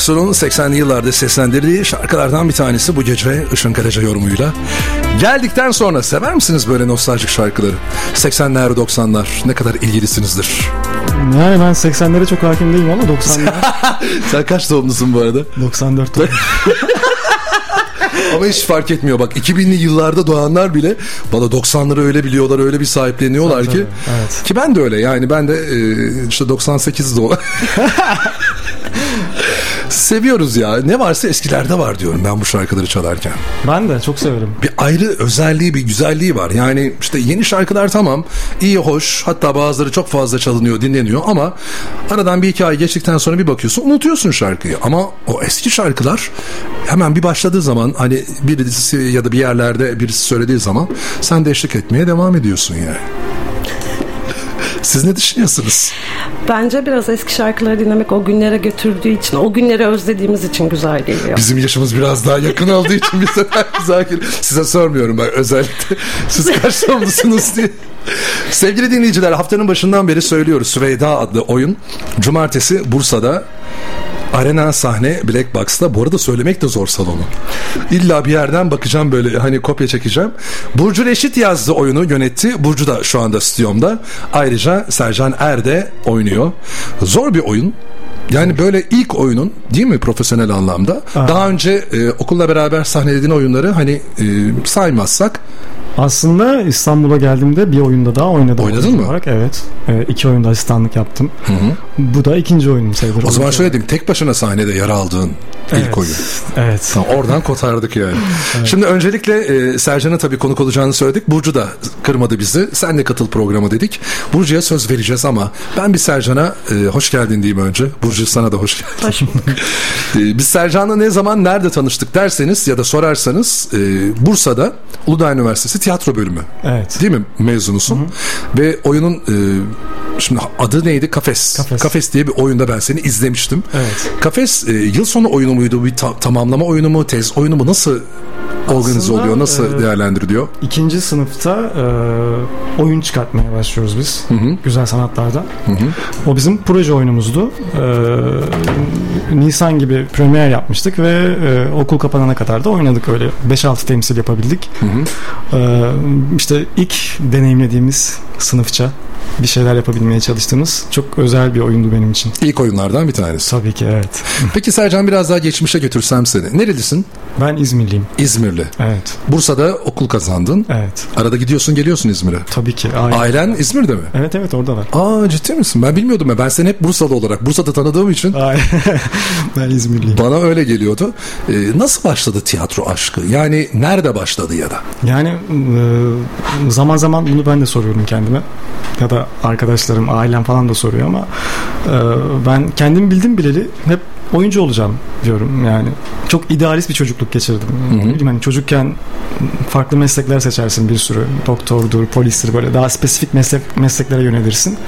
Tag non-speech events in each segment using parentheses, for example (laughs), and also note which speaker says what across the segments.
Speaker 1: Aksu'nun 80'li yıllarda seslendirdiği şarkılardan bir tanesi bu gece Işın Karaca yorumuyla. Geldikten sonra sever misiniz böyle nostaljik şarkıları? 80'ler 90'lar ne kadar ilgilisinizdir?
Speaker 2: Yani ben 80'lere çok hakim değilim ama 90'lar. (laughs)
Speaker 1: Sen kaç doğumlusun bu arada?
Speaker 2: 94 doğum. (laughs)
Speaker 1: Ama hiç fark etmiyor bak 2000'li yıllarda doğanlar bile bana 90'ları öyle biliyorlar öyle bir sahipleniyorlar
Speaker 2: Tabii,
Speaker 1: ki.
Speaker 2: tabii, evet.
Speaker 1: Ki ben de öyle yani ben de e, işte 98 doğum. (laughs) Seviyoruz ya. Ne varsa eskilerde var diyorum ben bu şarkıları çalarken.
Speaker 2: Ben de çok severim.
Speaker 1: Bir ayrı özelliği, bir güzelliği var. Yani işte yeni şarkılar tamam, iyi, hoş. Hatta bazıları çok fazla çalınıyor, dinleniyor ama aradan bir iki ay geçtikten sonra bir bakıyorsun, unutuyorsun şarkıyı. Ama o eski şarkılar hemen bir başladığı zaman hani birisi ya da bir yerlerde birisi söylediği zaman sen de eşlik etmeye devam ediyorsun yani. Siz ne düşünüyorsunuz?
Speaker 3: Bence biraz eski şarkıları dinlemek o günlere götürdüğü için, o günleri özlediğimiz için güzel geliyor.
Speaker 1: Bizim yaşımız biraz daha yakın olduğu için bir sefer (laughs) güzel geliyor. Size sormuyorum ben özellikle. Siz kaç doğumlusunuz diye. Sevgili dinleyiciler haftanın başından beri söylüyoruz. Süveyda adlı oyun Cumartesi Bursa'da Arena sahne Black Box'ta. Bu arada söylemek de zor salonu. İlla bir yerden bakacağım böyle hani kopya çekeceğim. Burcu Reşit yazdı oyunu yönetti. Burcu da şu anda stüdyomda. Ayrıca Sercan Er de oynuyor. Zor bir oyun. Yani böyle ilk oyunun değil mi profesyonel anlamda? Daha önce e, okulla beraber sahnelediğin oyunları hani e, saymazsak
Speaker 2: Aslında İstanbul'a geldiğimde bir oyunda daha oynadım.
Speaker 1: Oynadın mı?
Speaker 2: Olarak. Evet. Ee, iki oyunda asistanlık yaptım. Bu da ikinci oyunum sayılır.
Speaker 1: o zaman şöyle diyeyim tek başına sahnede yer aldığın
Speaker 2: Evet.
Speaker 1: ilk oyun.
Speaker 2: Evet.
Speaker 1: Tamam, oradan kotardık yani. (laughs) Şimdi öncelikle e, Sercan'a tabii konuk olacağını söyledik. Burcu da kırmadı bizi. Sen de katıl programa dedik. Burcu'ya söz vereceğiz ama ben bir Sercan'a e, hoş geldin diyeyim önce. Burcu sana da hoş geldin.
Speaker 3: Hoş. (laughs)
Speaker 1: E, biz Sercan'la ne zaman nerede tanıştık derseniz ya da sorarsanız e, Bursa'da Uludağ Üniversitesi tiyatro bölümü
Speaker 2: Evet.
Speaker 1: değil mi mezunusun ve oyunun e, şimdi adı neydi Kafes.
Speaker 2: Kafes.
Speaker 1: diye bir oyunda ben seni izlemiştim.
Speaker 2: Evet.
Speaker 1: Kafes e, yıl sonu oyunu muydu bir ta- tamamlama oyunu mu tez oyunu mu nasıl organize
Speaker 2: Aslında,
Speaker 1: oluyor nasıl
Speaker 2: e,
Speaker 1: değerlendiriliyor?
Speaker 2: İkinci sınıfta e, oyun çıkartmaya başlıyoruz biz. Güzel sanatlarda. O bizim proje oyunumuzdu. E, Nisan gibi premier yapmıştık ve e, okul kapanana kadar da oynadık öyle. 5-6 temsil yapabildik. E, işte ilk deneyimlediğimiz sınıfça bir şeyler yapabilmeye çalıştığımız çok özel bir oyundu benim için.
Speaker 1: İlk oyunlardan bir tanesi.
Speaker 2: Tabii ki evet. (laughs)
Speaker 1: Peki Sercan biraz daha geçmişe götürsem seni. Nerelisin?
Speaker 2: Ben İzmirliyim.
Speaker 1: İzmirli.
Speaker 2: Evet.
Speaker 1: Bursa'da okul kazandın.
Speaker 2: Evet.
Speaker 1: Arada gidiyorsun geliyorsun İzmir'e.
Speaker 2: Tabii ki. Ailen.
Speaker 1: Ailen İzmir'de mi?
Speaker 2: Evet evet oradalar.
Speaker 1: Aa ciddi misin? Ben bilmiyordum ya. Ben seni hep Bursa'da olarak, Bursa'da tanıdığım için (laughs) (laughs)
Speaker 2: ben İzmirliyim.
Speaker 1: bana öyle geliyordu. Ee, nasıl başladı tiyatro aşkı? Yani nerede başladı ya da?
Speaker 2: Yani e, zaman zaman bunu ben de soruyorum kendime. Ya da arkadaşlarım, ailem falan da soruyor ama e, ben kendim bildim bileli hep oyuncu olacağım diyorum yani. Çok idealist bir çocukluk geçirdim. Ne bileyim hani çocukken farklı meslekler seçersin bir sürü. Doktordur, polistir böyle daha spesifik meslek, mesleklere yönelirsin.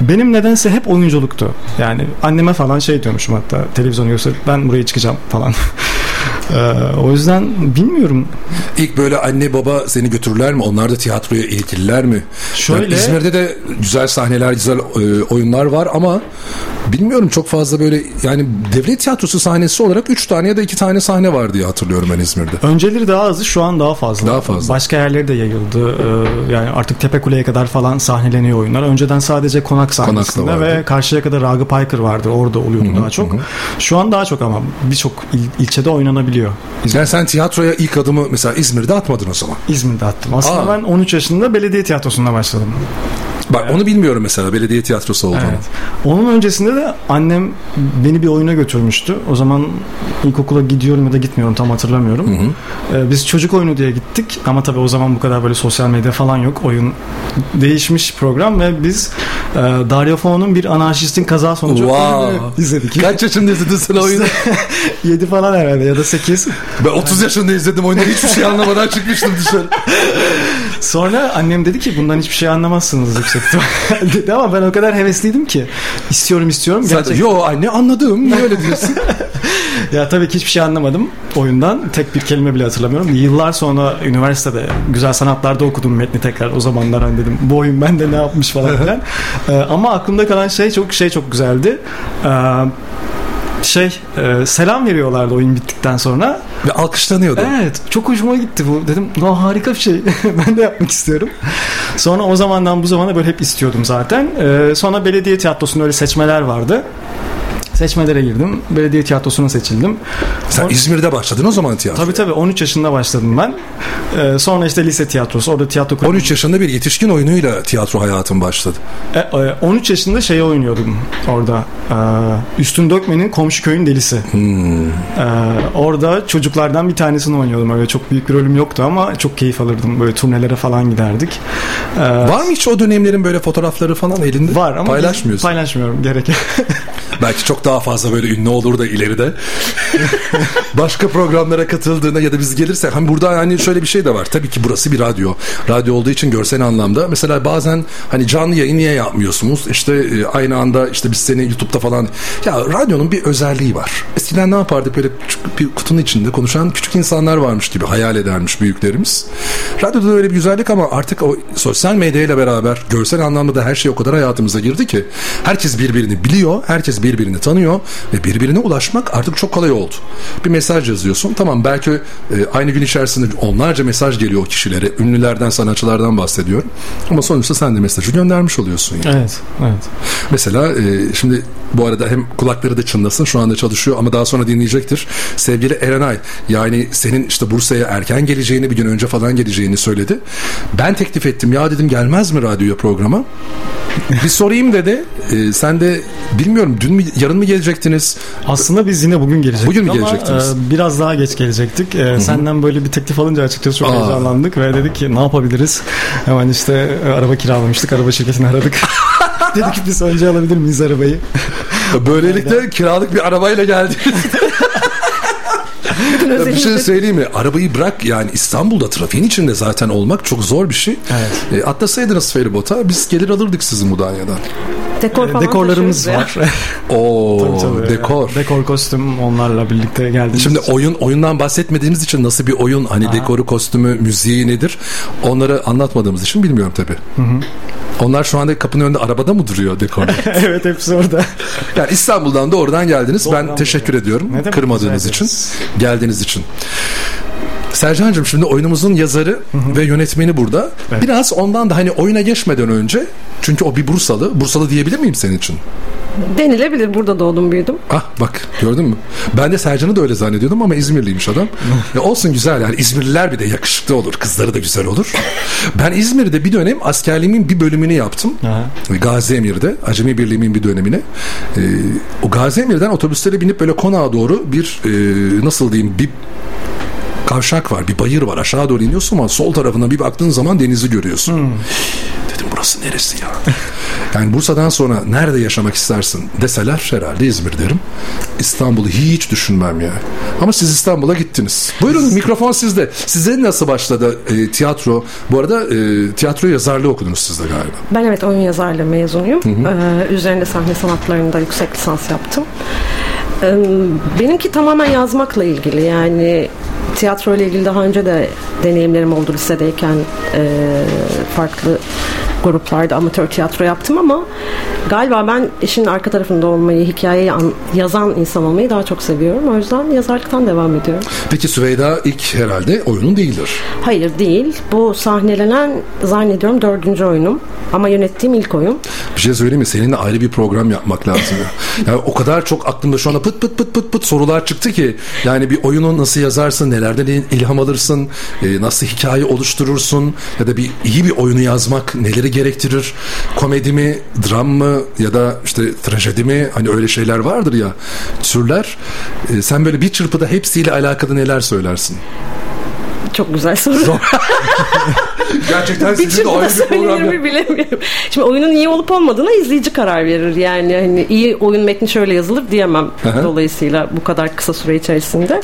Speaker 2: Benim nedense hep oyunculuktu. Yani anneme falan şey diyormuşum hatta televizyonu gösterip ben buraya çıkacağım falan. (laughs) E, o yüzden bilmiyorum
Speaker 1: İlk böyle anne baba seni götürürler mi? Onlar da tiyatroya ilgililer mi?
Speaker 2: Şöyle-
Speaker 1: Yani İzmir'de de güzel sahneler, güzel e, oyunlar var ama bilmiyorum çok fazla böyle yani devlet tiyatrosu sahnesi olarak 3 tane ya da 2 tane sahne var diye hatırlıyorum ben İzmir'de.
Speaker 2: Önceleri daha azı şu an daha fazla.
Speaker 1: Daha fazla.
Speaker 2: Başka yerlere de yayıldı. Ee, yani artık Tepekule'ye kadar falan sahneleniyor oyunlar. Önceden sadece konak sahnesinde ve karşıya kadar Ragıp Aykır vardı. Orada oluyordu daha çok. Şu an daha çok ama birçok il- ilçede oynanabiliyor. İz-
Speaker 1: Yani sen tiyatroya ilk adımı mesela İzmir'de atmadın o zaman.
Speaker 2: İzmir'de attım. Aslında
Speaker 1: Aa.
Speaker 2: ben 13 yaşında belediye tiyatrosunda başladım.
Speaker 1: Bak onu bilmiyorum mesela belediye tiyatrosu olduğunu.
Speaker 2: Evet. Onun öncesinde de annem beni bir oyuna götürmüştü. O zaman ilkokula gidiyorum ya da gitmiyorum tam hatırlamıyorum. Ee, biz çocuk oyunu diye gittik ama tabii o zaman bu kadar böyle sosyal medya falan yok. Oyun değişmiş program ve biz e, Dario Fo'nun bir anarşistin kaza sonucu
Speaker 1: Wow.
Speaker 2: izledik.
Speaker 1: Kaç yaşında izledin sen oyunu? (laughs)
Speaker 2: 7 falan herhalde ya da 8.
Speaker 1: Ben 30 yaşında izledim oyunu hiçbir şey anlamadan çıkmıştım dışarı.
Speaker 2: Sonra annem dedi ki bundan hiçbir şey anlamazsınız yüksek dedi ama ben o kadar hevesliydim ki istiyorum istiyorum.
Speaker 1: Sen
Speaker 2: Gerçekten-
Speaker 1: yo anne anladım. Niye öyle diyorsun? (laughs)
Speaker 2: Ya tabii ki hiçbir şey anlamadım oyundan. Tek bir kelime bile hatırlamıyorum. Yıllar sonra üniversitede güzel sanatlarda okudum metni tekrar. O zamanlar hani dedim bu oyun bende ne yapmış falan filan. (laughs) Ee, ama aklımda kalan şey çok şey çok güzeldi. Ee, şey e, selam veriyorlardı oyun bittikten sonra.
Speaker 1: Ve alkışlanıyordu.
Speaker 2: Evet çok hoşuma gitti bu. Dedim "Aa, harika bir şey. (laughs) ben de yapmak istiyorum. Sonra o zamandan bu zamana böyle hep istiyordum zaten. Ee, sonra belediye tiyatrosunda öyle seçmeler vardı. Seçmelere girdim. Belediye tiyatrosuna seçildim.
Speaker 1: Sen
Speaker 2: Sonra-
Speaker 1: İzmir'de başladın o zaman tiyatro.
Speaker 2: Tabii tabii 13 yaşında başladım ben. Ee, sonra işte lise tiyatrosu. Orada tiyatro kulübü-
Speaker 1: 13 yaşında bir yetişkin oyunuyla tiyatro hayatın başladı.
Speaker 2: E, e, 13 yaşında şey oynuyordum orada. Ee, Üstün Dökmen'in Komşu Köyün Delisi.
Speaker 1: Hmm.
Speaker 2: Ee, orada çocuklardan bir tanesini oynuyordum. Öyle çok büyük bir rolüm yoktu ama çok keyif alırdım. Böyle turnelere falan giderdik. Ee,
Speaker 1: Var mı hiç o dönemlerin böyle fotoğrafları falan elinde?
Speaker 2: Var ama
Speaker 1: Paylaşmıyorsun.
Speaker 2: Paylaşmıyorum gerek. (laughs)
Speaker 1: Belki çok daha fazla böyle ünlü olur da ileride. (laughs) Başka programlara katıldığında ya da biz gelirse hani burada hani şöyle bir şey de var. Tabii ki burası bir radyo. Radyo olduğu için görsel anlamda mesela bazen hani canlı yayın niye yapmıyorsunuz? İşte e, aynı anda işte biz seni YouTube'da falan ya radyonun bir özelliği var. Eskiden ne yapardık böyle küçük bir kutunun içinde konuşan küçük insanlar varmış gibi hayal edermiş büyüklerimiz. Radyoda da öyle bir güzellik ama artık o sosyal medyayla beraber görsel anlamda da her şey o kadar hayatımıza girdi ki herkes birbirini biliyor, herkes birbirini tanıyor ve birbirine ulaşmak artık çok kolay oldu. Bir mesaj yazıyorsun. Tamam belki e, aynı gün içerisinde onlarca mesaj geliyor o kişilere. Ünlülerden, sanatçılardan bahsediyorum. Ama sonuçta sen de mesajı göndermiş oluyorsun. Yani.
Speaker 2: evet, evet.
Speaker 1: Mesela e, şimdi bu arada hem kulakları da çınlasın şu anda çalışıyor ama daha sonra dinleyecektir. Sevgili Erenay yani senin işte Bursa'ya erken geleceğini bir gün önce falan geleceğini söyledi. Ben teklif ettim ya dedim gelmez mi radyoya programa? (laughs) bir sorayım dedi. E, sen de bilmiyorum dün mü yarın mı gelecektiniz?
Speaker 2: Aslında biz yine bugün gelecektik
Speaker 1: Bugün mü
Speaker 2: ama
Speaker 1: gelecektiniz?
Speaker 2: e, biraz daha geç gelecektik. E, senden böyle bir teklif alınca açıkçası çok
Speaker 1: Aa.
Speaker 2: heyecanlandık ve dedik ki ne yapabiliriz? Hemen işte e, araba kiralamıştık. Araba şirketini aradık. (laughs) dedik ki biz önce alabilir miyiz arabayı? (laughs)
Speaker 1: Böylelikle kiralık bir arabayla geldi. (laughs) Ya bir şey söyleyeyim mi? Arabayı bırak yani İstanbul'da trafiğin içinde zaten olmak çok zor bir şey.
Speaker 2: Evet.
Speaker 1: E, atlasaydınız feribota biz gelir alırdık sizi Mudanya'dan.
Speaker 3: Dekor
Speaker 2: E,
Speaker 3: falan
Speaker 2: Dekorlarımız var. (laughs)
Speaker 1: Oo
Speaker 2: Tabii, tabii.
Speaker 1: dekor.
Speaker 2: Dekor kostüm onlarla birlikte geldik.
Speaker 1: Şimdi oyun oyundan bahsetmediğimiz için nasıl bir oyun hani dekoru, kostümü, müziği nedir? Onları anlatmadığımız için bilmiyorum tabii. Onlar şu anda kapının önünde arabada mı duruyor dekorlar? (laughs)
Speaker 2: evet hepsi orada.
Speaker 1: yani İstanbul'dan doğrudan geldiniz.
Speaker 2: Doğrudan
Speaker 1: ben teşekkür
Speaker 2: buraya.
Speaker 1: ediyorum.
Speaker 2: Ne
Speaker 1: Kırmadığınız için, geldiğiniz için. Sercan'cığım şimdi oyunumuzun yazarı ve yönetmeni burada.
Speaker 2: Evet.
Speaker 1: Biraz ondan da hani oyuna geçmeden önce çünkü o bir Bursalı. Bursalı diyebilir miyim senin için?
Speaker 3: Denilebilir. Burada doğdum büyüdüm.
Speaker 1: Ah bak gördün mü? Ben de Sercan'ı da öyle zannediyordum ama İzmirliymiş adam. ya olsun güzel yani İzmirliler bir de yakışıklı olur. Kızları da güzel olur. Ben İzmir'de bir dönem askerliğimin bir bölümünü yaptım.
Speaker 2: Aha.
Speaker 1: Gazi Emir'de Acemi Birliği'nin bir dönemini. Ee, o Gazi Emir'den otobüslere binip böyle konağa doğru bir e, nasıl diyeyim bir kavşak var, bir bayır var. Aşağı doğru iniyorsun ama sol tarafına bir baktığın zaman denizi görüyorsun. Dedim burası neresi ya? (laughs) Yani Bursa'dan sonra nerede yaşamak istersin deseler herhalde İzmir derim. İstanbul'u hiç düşünmem ya. Ama siz İstanbul'a gittiniz. Buyurun mikrofon sizde. Size nasıl başladı e, tiyatro? Bu arada e, tiyatro yazarlığı okudunuz siz de galiba.
Speaker 3: Ben evet oyun yazarlığı mezunuyum. Ee, üzerinde sahne sanatlarında yüksek lisans yaptım. Ee, benimki tamamen yazmakla ilgili. Yani tiyatro ile ilgili daha önce de deneyimlerim oldu lisedeyken e, farklı gruplarda amatör tiyatro yaptım ama galiba ben işin arka tarafında olmayı, hikayeyi an- yazan insan olmayı daha çok seviyorum. O yüzden yazarlıktan devam ediyorum.
Speaker 1: Peki Süveyda ilk herhalde oyunun değildir.
Speaker 3: Hayır değil. Bu sahnelenen zannediyorum dördüncü oyunum. Ama yönettiğim ilk oyun.
Speaker 1: Bir şey söyleyeyim mi? Seninle ayrı bir program yapmak lazım ya. (laughs) Yani o kadar çok aklımda şu anda pıt pıt pıt pıt pıt sorular çıktı ki. Yani bir oyunu nasıl yazarsın, nelerden il- ilham alırsın, e, nasıl hikaye oluşturursun ya da bir iyi bir oyunu yazmak neleri gerektirir? Komedi mi, dram mı ya da işte trajedi mi? Hani öyle şeyler vardır ya türler. E, sen böyle bir çırpıda hepsiyle alakalı neler söylersin?
Speaker 3: Çok güzel soru. (laughs)
Speaker 1: Gerçekten sizin de ayrı bir program
Speaker 3: mi bilemiyorum. Şimdi oyunun iyi olup olmadığına izleyici karar verir. Yani hani iyi oyun metni şöyle yazılır diyemem.
Speaker 1: Hı hı.
Speaker 3: Dolayısıyla bu kadar kısa süre içerisinde.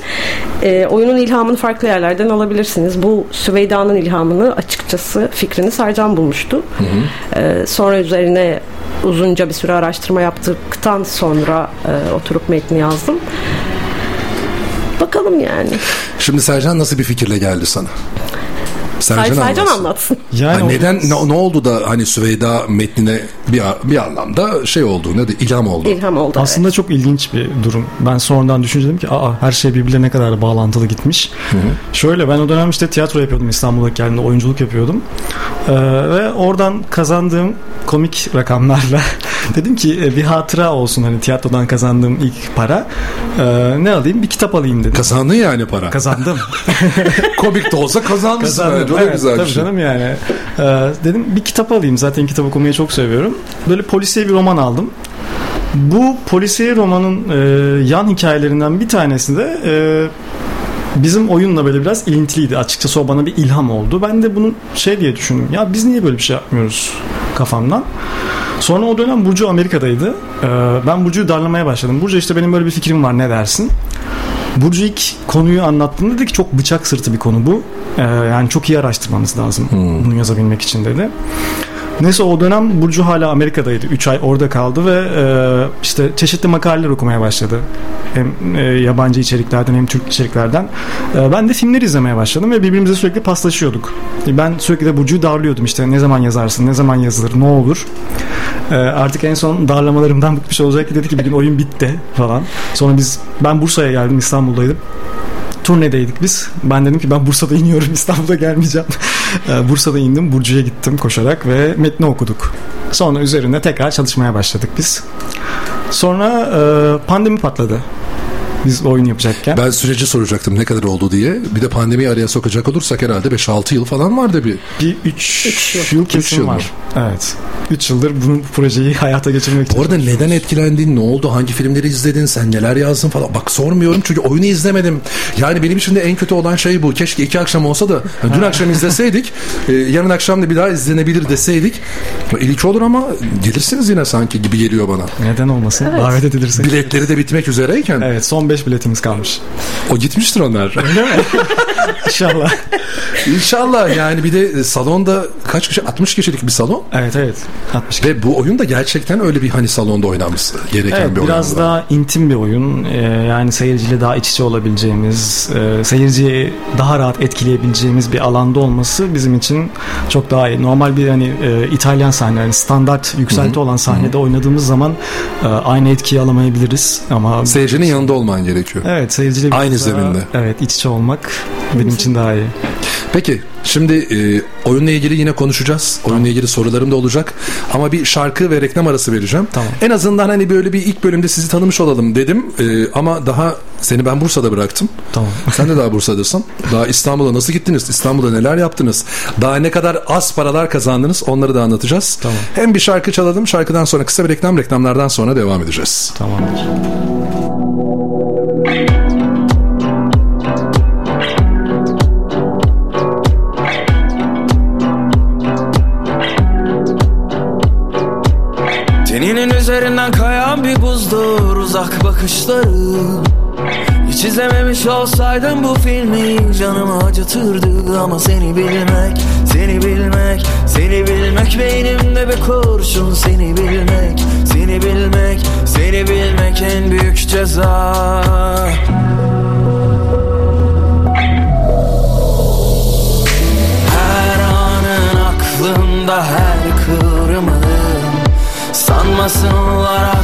Speaker 3: Ee, oyunun ilhamını farklı yerlerden alabilirsiniz. Bu Süveyda'nın ilhamını açıkçası fikrini Sercan bulmuştu. Ee, sonra üzerine uzunca bir süre araştırma yaptıktan sonra e, oturup metni yazdım. Bakalım yani.
Speaker 1: Şimdi Sercan nasıl bir fikirle geldi sana?
Speaker 3: Sercan, Sercan
Speaker 1: anlatsın.
Speaker 3: anlatsın. (laughs)
Speaker 2: Yani
Speaker 1: Ha,
Speaker 2: o-
Speaker 1: neden ne, ne oldu da hani Süveyda metnine bir bir anlamda şey oldu ne de ilham oldu.
Speaker 3: İlham oldu.
Speaker 2: Aslında çok ilginç bir durum. Ben sonradan düşünce dedim ki aa her şey birbirine ne kadar bağlantılı gitmiş. Şöyle ben o dönem işte tiyatro yapıyordum İstanbul'a geldiğimde oyunculuk yapıyordum. Ee, ve oradan kazandığım komik rakamlarla (laughs) dedim ki e, bir hatıra olsun hani tiyatrodan kazandığım ilk para. Ee, ne alayım? Bir kitap alayım dedim.
Speaker 1: Kazandın yani para.
Speaker 2: Kazandım. (laughs)
Speaker 1: Komik de olsa kazanmışsın.
Speaker 2: Kazandım.
Speaker 1: Da
Speaker 2: Evet,
Speaker 1: güzel
Speaker 2: tabii
Speaker 1: şey.
Speaker 2: canım yani. Ee, dedim bir kitap alayım. Zaten kitap okumayı çok seviyorum. Böyle polisiye bir roman aldım. Bu polisiye romanın e, yan hikayelerinden bir tanesi de e, bizim oyunla böyle biraz ilintiliydi. Açıkçası o bana bir ilham oldu. Ben de bunu şey diye düşündüm. Ya biz niye böyle bir şey yapmıyoruz kafamdan. Sonra o dönem Burcu Amerika'daydı. Ee, ben Burcu'yu darlamaya başladım. Burcu işte benim böyle bir fikrim var ne dersin? Burcu ilk konuyu anlattığında dedi ki çok bıçak sırtı bir konu bu. Ee, yani çok iyi araştırmanız lazım bunu yazabilmek için dedi. Neyse o dönem Burcu hala Amerika'daydı. 3 ay orada kaldı ve e, işte çeşitli makaleler okumaya başladı. Hem e, yabancı içeriklerden hem Türk içeriklerden. E, ben de filmler izlemeye başladım ve birbirimize sürekli paslaşıyorduk. E, Ben sürekli de Burcu'yu darlıyordum işte ne zaman yazarsın, ne zaman yazılır, ne olur. E, artık en son darlamalarımdan bıkmış olacak ki dedi ki bir gün oyun bitti falan. Sonra biz ben Bursa'ya geldim İstanbul'daydım turnedeydik biz. Ben dedim ki ben Bursa'da iniyorum (laughs) İstanbul'a gelmeyeceğim. (laughs) Ee, Bursa'da indim Burcu'ya gittim koşarak ve metni okuduk. Sonra üzerinde tekrar çalışmaya başladık biz. Sonra e, pandemi patladı. Biz oyun yapacakken.
Speaker 1: Ben süreci soracaktım ne kadar oldu diye. Bir de pandemiyi araya sokacak olursak herhalde 5-6 yıl falan vardı bir.
Speaker 2: Bir 3
Speaker 3: Üç
Speaker 2: yıl, kesin
Speaker 1: Üç yıl
Speaker 2: var. Evet. 3 yıldır bunun projeyi (laughs) hayata geçirmek için.
Speaker 1: Bu arada neden etkilendin? Ne oldu? Hangi filmleri izledin? Sen neler yazdın falan? Bak sormuyorum çünkü oyunu izlemedim. Yani benim için de en kötü olan şey bu. Keşke iki akşam olsa da (laughs) dün akşam izleseydik. e, yarın akşam da bir daha izlenebilir deseydik. İlk olur ama gelirsiniz yine sanki gibi geliyor bana.
Speaker 2: Neden olmasın? Davet edilirsek.
Speaker 1: Biletleri de bitmek üzereyken
Speaker 2: Evet son 5 biletimiz kalmış.
Speaker 1: o gitmiştir onlar. (laughs)
Speaker 2: İnşallah.
Speaker 1: İnşallah yani bir de e, salonda kaç kişi? 60 kişilik bir salon.
Speaker 2: evet evet. 60
Speaker 1: Ve bu oyun da gerçekten öyle bir hani salonda oynanması gereken
Speaker 2: Evet
Speaker 1: bir oyun.
Speaker 2: biraz daha intim bir oyun. Ee, yani seyirciyle daha iç içe olabileceğimiz, e, seyirciyi daha rahat etkileyebileceğimiz bir alanda olması bizim için çok daha iyi. Normal bir hani e, İtalyan sahne, yani standart yükselti olan sahnede oynadığımız zaman e, aynı etkiyi alamayabiliriz ama
Speaker 1: Seyircinin yanında olman gerekiyor.
Speaker 2: Evet seyirciyle
Speaker 1: Aynı zeminde.
Speaker 2: Evet iç içe olmak benim için daha iyi.
Speaker 1: Peki şimdi e, oyunla ilgili yine konuşacağız. Oyunla ilgili sorularım da olacak. Ama bir şarkı ve reklam arası vereceğim.
Speaker 2: Tamam.
Speaker 1: En azından hani böyle bir ilk bölümde sizi tanımış olalım dedim. E, ama daha seni ben Bursa'da bıraktım.
Speaker 2: Tamam. (laughs)
Speaker 1: Sen de daha Bursa'dasın. Daha İstanbul'a nasıl gittiniz? İstanbul'da neler yaptınız? Daha ne kadar az paralar kazandınız? Onları da anlatacağız.
Speaker 2: Tamam.
Speaker 1: Hem bir şarkı çalalım. Şarkıdan sonra kısa bir reklam. Reklamlardan sonra devam edeceğiz.
Speaker 2: Tamamdır.
Speaker 4: Uzak bakışları Hiç izlememiş olsaydım bu filmi canımı acıtırdı. Ama seni bilmek, seni bilmek, seni bilmek Beynimde bir kurşun. Seni bilmek, seni bilmek, seni bilmek en büyük ceza. Her anın aklımda her kıvrımın Sanmasınlar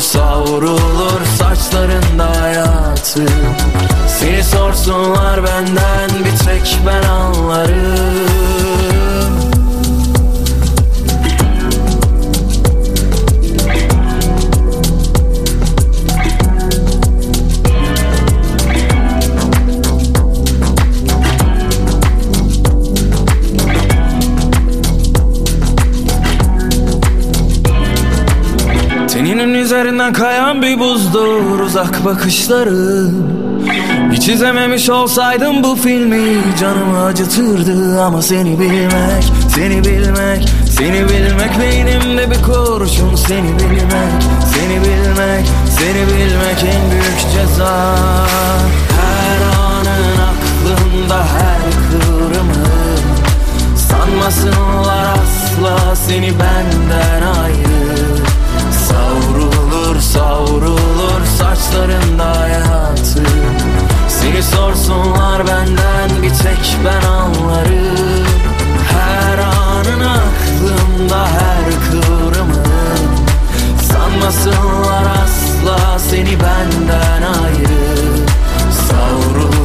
Speaker 4: savrulur saçlarında hayatı. Seni sorsunlar benden bir tek ben anlarım Üzerinden kayan bir buzdur uzak bakışları Hiç izlememiş olsaydım bu filmi Canımı acıtırdı ama seni bilmek Seni bilmek, seni bilmek Beynimde bir kurşun seni bilmek Seni bilmek, seni bilmek en büyük ceza. Her anın aklımda her kıvrımı Sanmasınlar asla seni benden ayrı Savrulur saçlarında hayatı. Seni sorsunlar benden bir tek ben anlarım. Her anın aklımda her kıvrımı. Sanmasınlar asla seni benden ayrı. Savrulur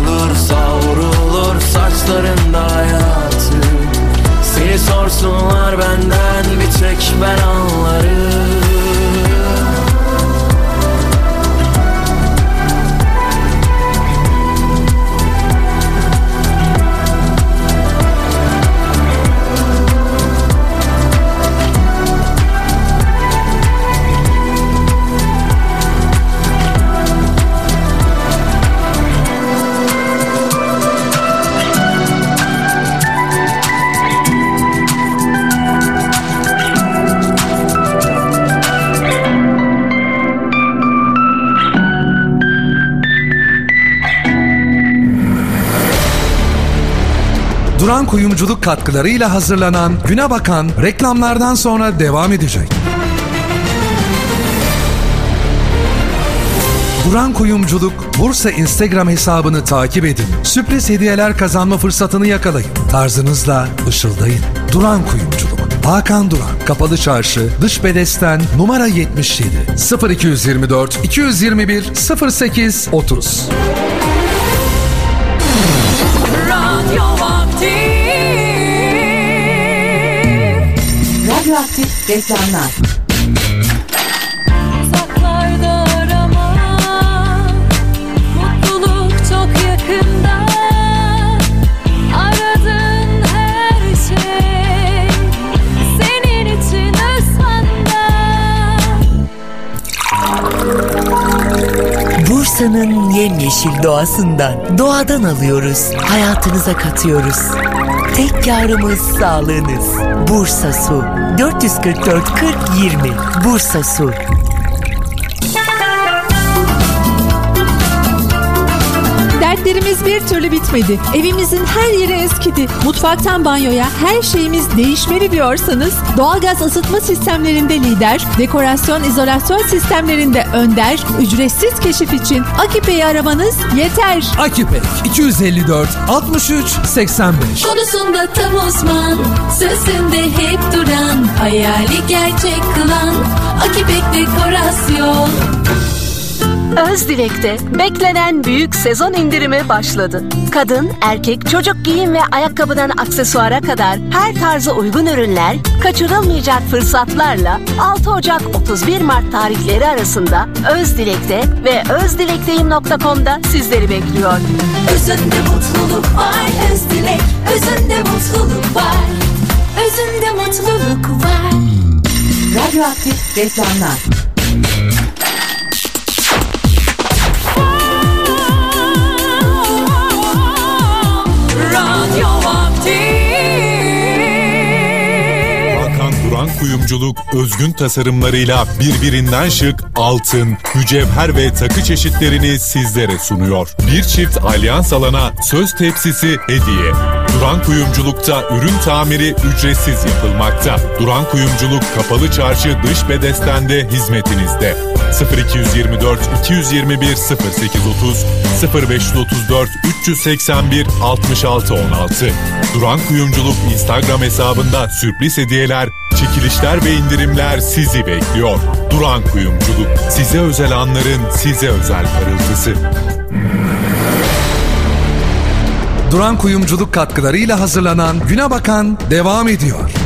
Speaker 1: Kuyumculuk katkılarıyla hazırlanan Güne Bakan reklamlardan sonra devam edecek. Duran Kuyumculuk Bursa Instagram hesabını takip edin. Sürpriz hediyeler kazanma fırsatını yakalayın. Tarzınızla ışıldayın. Duran Kuyumculuk. Hakan Duran, Kapalı Çarşı, Dış Bedesten, numara 77, 0224 221 08 30.
Speaker 5: Radyoaktif reklamlar.
Speaker 6: Uzaklarda arama Mutluluk çok yakında Aradığın her şey Senin için özsanda
Speaker 5: Bursa'nın yemyeşil doğasından, doğadan alıyoruz, hayatınıza katıyoruz. Tek karımız sağlığınız. Bursa Su. 444 40 20. Bursa Su.
Speaker 7: Dertlerimiz bir türlü bitmedi. Evimizin her yeri eskidi. Mutfaktan banyoya her şeyimiz değişmeli diyorsanız doğalgaz ısıtma sistemlerinde lider, dekorasyon izolasyon sistemlerinde önder, ücretsiz keşif için Akipe'yi aramanız yeter.
Speaker 1: Akipek 254 63 85.
Speaker 6: Konusunda tam uzman Sözünde hep duran Hayali gerçek kılan Akipek Dekorasyon
Speaker 8: Özdilek'te beklenen büyük sezon indirimi başladı. Kadın, erkek, çocuk giyim ve ayakkabıdan aksesuara kadar her tarza uygun ürünler, kaçırılmayacak fırsatlarla 6 Ocak 31 Mart tarihleri arasında Özdilek'te ve özdilekteyim.com'da sizleri bekliyor.
Speaker 6: Özünde mutluluk var Özdilek Özünde mutluluk var Özünde mutluluk var
Speaker 5: Radyoaktif reklamlar.
Speaker 9: Kuyumculuk özgün tasarımlarıyla birbirinden şık altın, mücevher ve takı çeşitlerini sizlere sunuyor. Bir çift alyans alana söz tepsisi hediye. Duran Kuyumculuk'ta ürün tamiri ücretsiz yapılmakta. Duran Kuyumculuk Kapalı Çarşı dış bedestende hizmetinizde. 0224 221 0830 0534 381 6616 Duran Kuyumculuk Instagram hesabında sürpriz hediyeler, çekilişler ve indirimler sizi bekliyor. Duran Kuyumculuk size özel anların size özel parıltısı.
Speaker 1: Duran Kuyumculuk katkılarıyla hazırlanan Güne Bakan devam ediyor.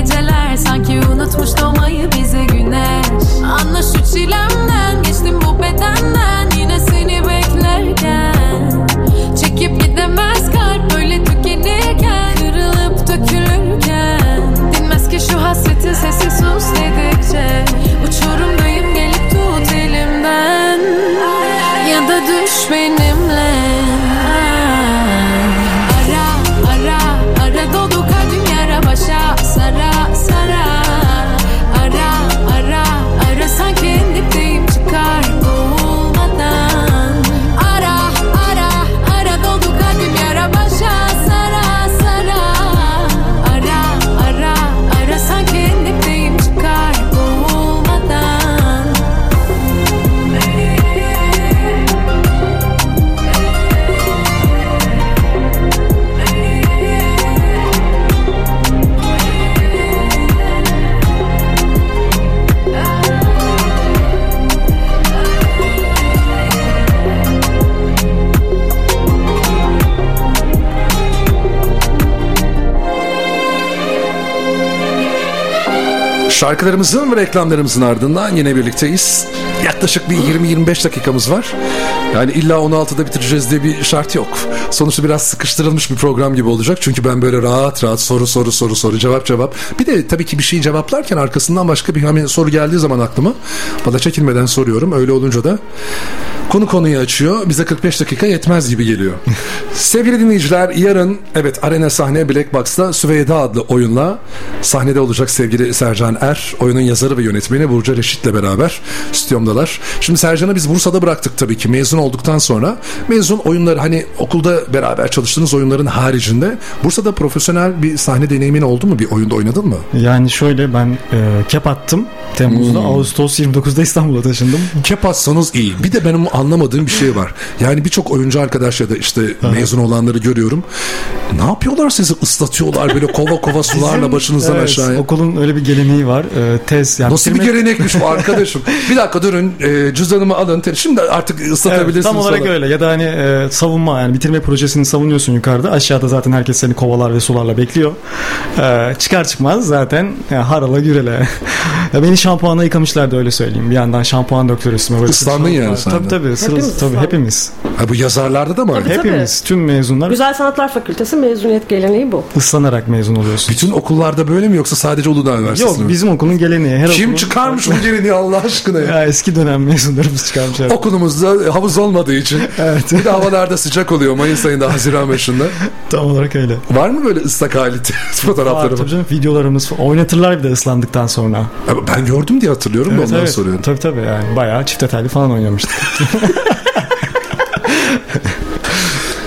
Speaker 6: Geceler sanki
Speaker 1: Şarkılarımızın ve reklamlarımızın ardından yine birlikteyiz. Yaklaşık bir 20-25 dakikamız var. Yani illa 16'da bitireceğiz diye bir şart yok. Sonuçta biraz sıkıştırılmış bir program gibi olacak. Çünkü ben böyle rahat rahat soru soru soru soru cevap cevap. Bir de tabii ki bir şeyi cevaplarken arkasından başka bir hani soru geldiği zaman aklıma bana çekinmeden soruyorum. Öyle olunca da konu konuyu açıyor. Bize 45 dakika yetmez gibi geliyor. (laughs) Sevgili dinleyiciler yarın evet arena sahne Black Box'ta Süveyda adlı oyunla sahnede olacak sevgili Sercan Er. Oyunun yazarı ve yönetmeni Burcu Reşit'le beraber stüdyomdalar. Şimdi Sercan'ı biz Bursa'da bıraktık tabii ki mezun olduktan sonra. Mezun oyunları hani okulda beraber çalıştığınız oyunların haricinde Bursa'da profesyonel bir sahne deneyimin oldu mu? Bir oyunda oynadın mı?
Speaker 2: Yani şöyle ben e, kep attım Temmuz'da.
Speaker 1: Hmm.
Speaker 2: Ağustos 29'da İstanbul'a taşındım.
Speaker 1: Kep atsanız iyi. Bir de benim anlamadığım bir şey var. Yani birçok oyuncu arkadaş ya da işte mezun olanları görüyorum. Ne yapıyorlar sizi ıslatıyorlar böyle kova kova sularla başınızdan
Speaker 2: Evet,
Speaker 1: aşağıya.
Speaker 2: Okulun öyle bir geleneği var. E, tez yani
Speaker 1: Nasıl bir gelenekmiş bu (laughs) arkadaşım? bir dakika durun e, cüzdanımı alın. Şimdi artık
Speaker 2: Evet,
Speaker 1: ıslatabilirsiniz.
Speaker 2: tam olarak
Speaker 1: falan.
Speaker 2: öyle ya da hani e, savunma yani bitirme projesini savunuyorsun yukarıda aşağıda zaten herkes seni kovalar ve sularla bekliyor E, çıkar çıkmaz zaten ya, harala gürele (laughs) ya beni şampuanla yıkamışlardı öyle söyleyeyim bir yandan şampuan üstüme böyle
Speaker 1: Islandın yani sen de.
Speaker 2: tabii tabii sırıl,
Speaker 3: Hepimiz
Speaker 2: tabii
Speaker 3: ıslandık.
Speaker 2: hepimiz
Speaker 1: Ha, bu yazarlarda da mı öyle?
Speaker 3: Tabii, tabii.
Speaker 2: hepimiz tüm mezunlar
Speaker 3: Güzel Sanatlar Fakültesi mezuniyet geleneği bu.
Speaker 2: ıslanarak mezun oluyorsun
Speaker 1: Bütün okullarda böyle mi yoksa sadece Uludağ Üniversitesi
Speaker 2: yok
Speaker 1: mi?
Speaker 2: bizim okulun geleneği her
Speaker 1: Kim
Speaker 2: okulun-
Speaker 1: çıkarmış bu geleneği Allah aşkına ya?
Speaker 2: ya eski dönem mezunlarımız çıkarmışlar
Speaker 1: Okulumuzda havuz olmadığı için (laughs)
Speaker 2: evet
Speaker 1: bir de havalarda sıcak oluyor Mayıs ayında Haziran başında. (laughs)
Speaker 2: tam olarak öyle
Speaker 1: Var mı böyle ıslak hali (laughs) fotoğrafları?
Speaker 2: Var, tabii canım, videolarımız oynatırlar bir de ıslandıktan sonra
Speaker 1: Ben gördüm diye hatırlıyorum da
Speaker 2: Evet,
Speaker 1: ondan
Speaker 2: evet.
Speaker 1: soruyorum.
Speaker 2: Tabii tabii yani bayağı çift detaylı falan oynamıştık. (laughs)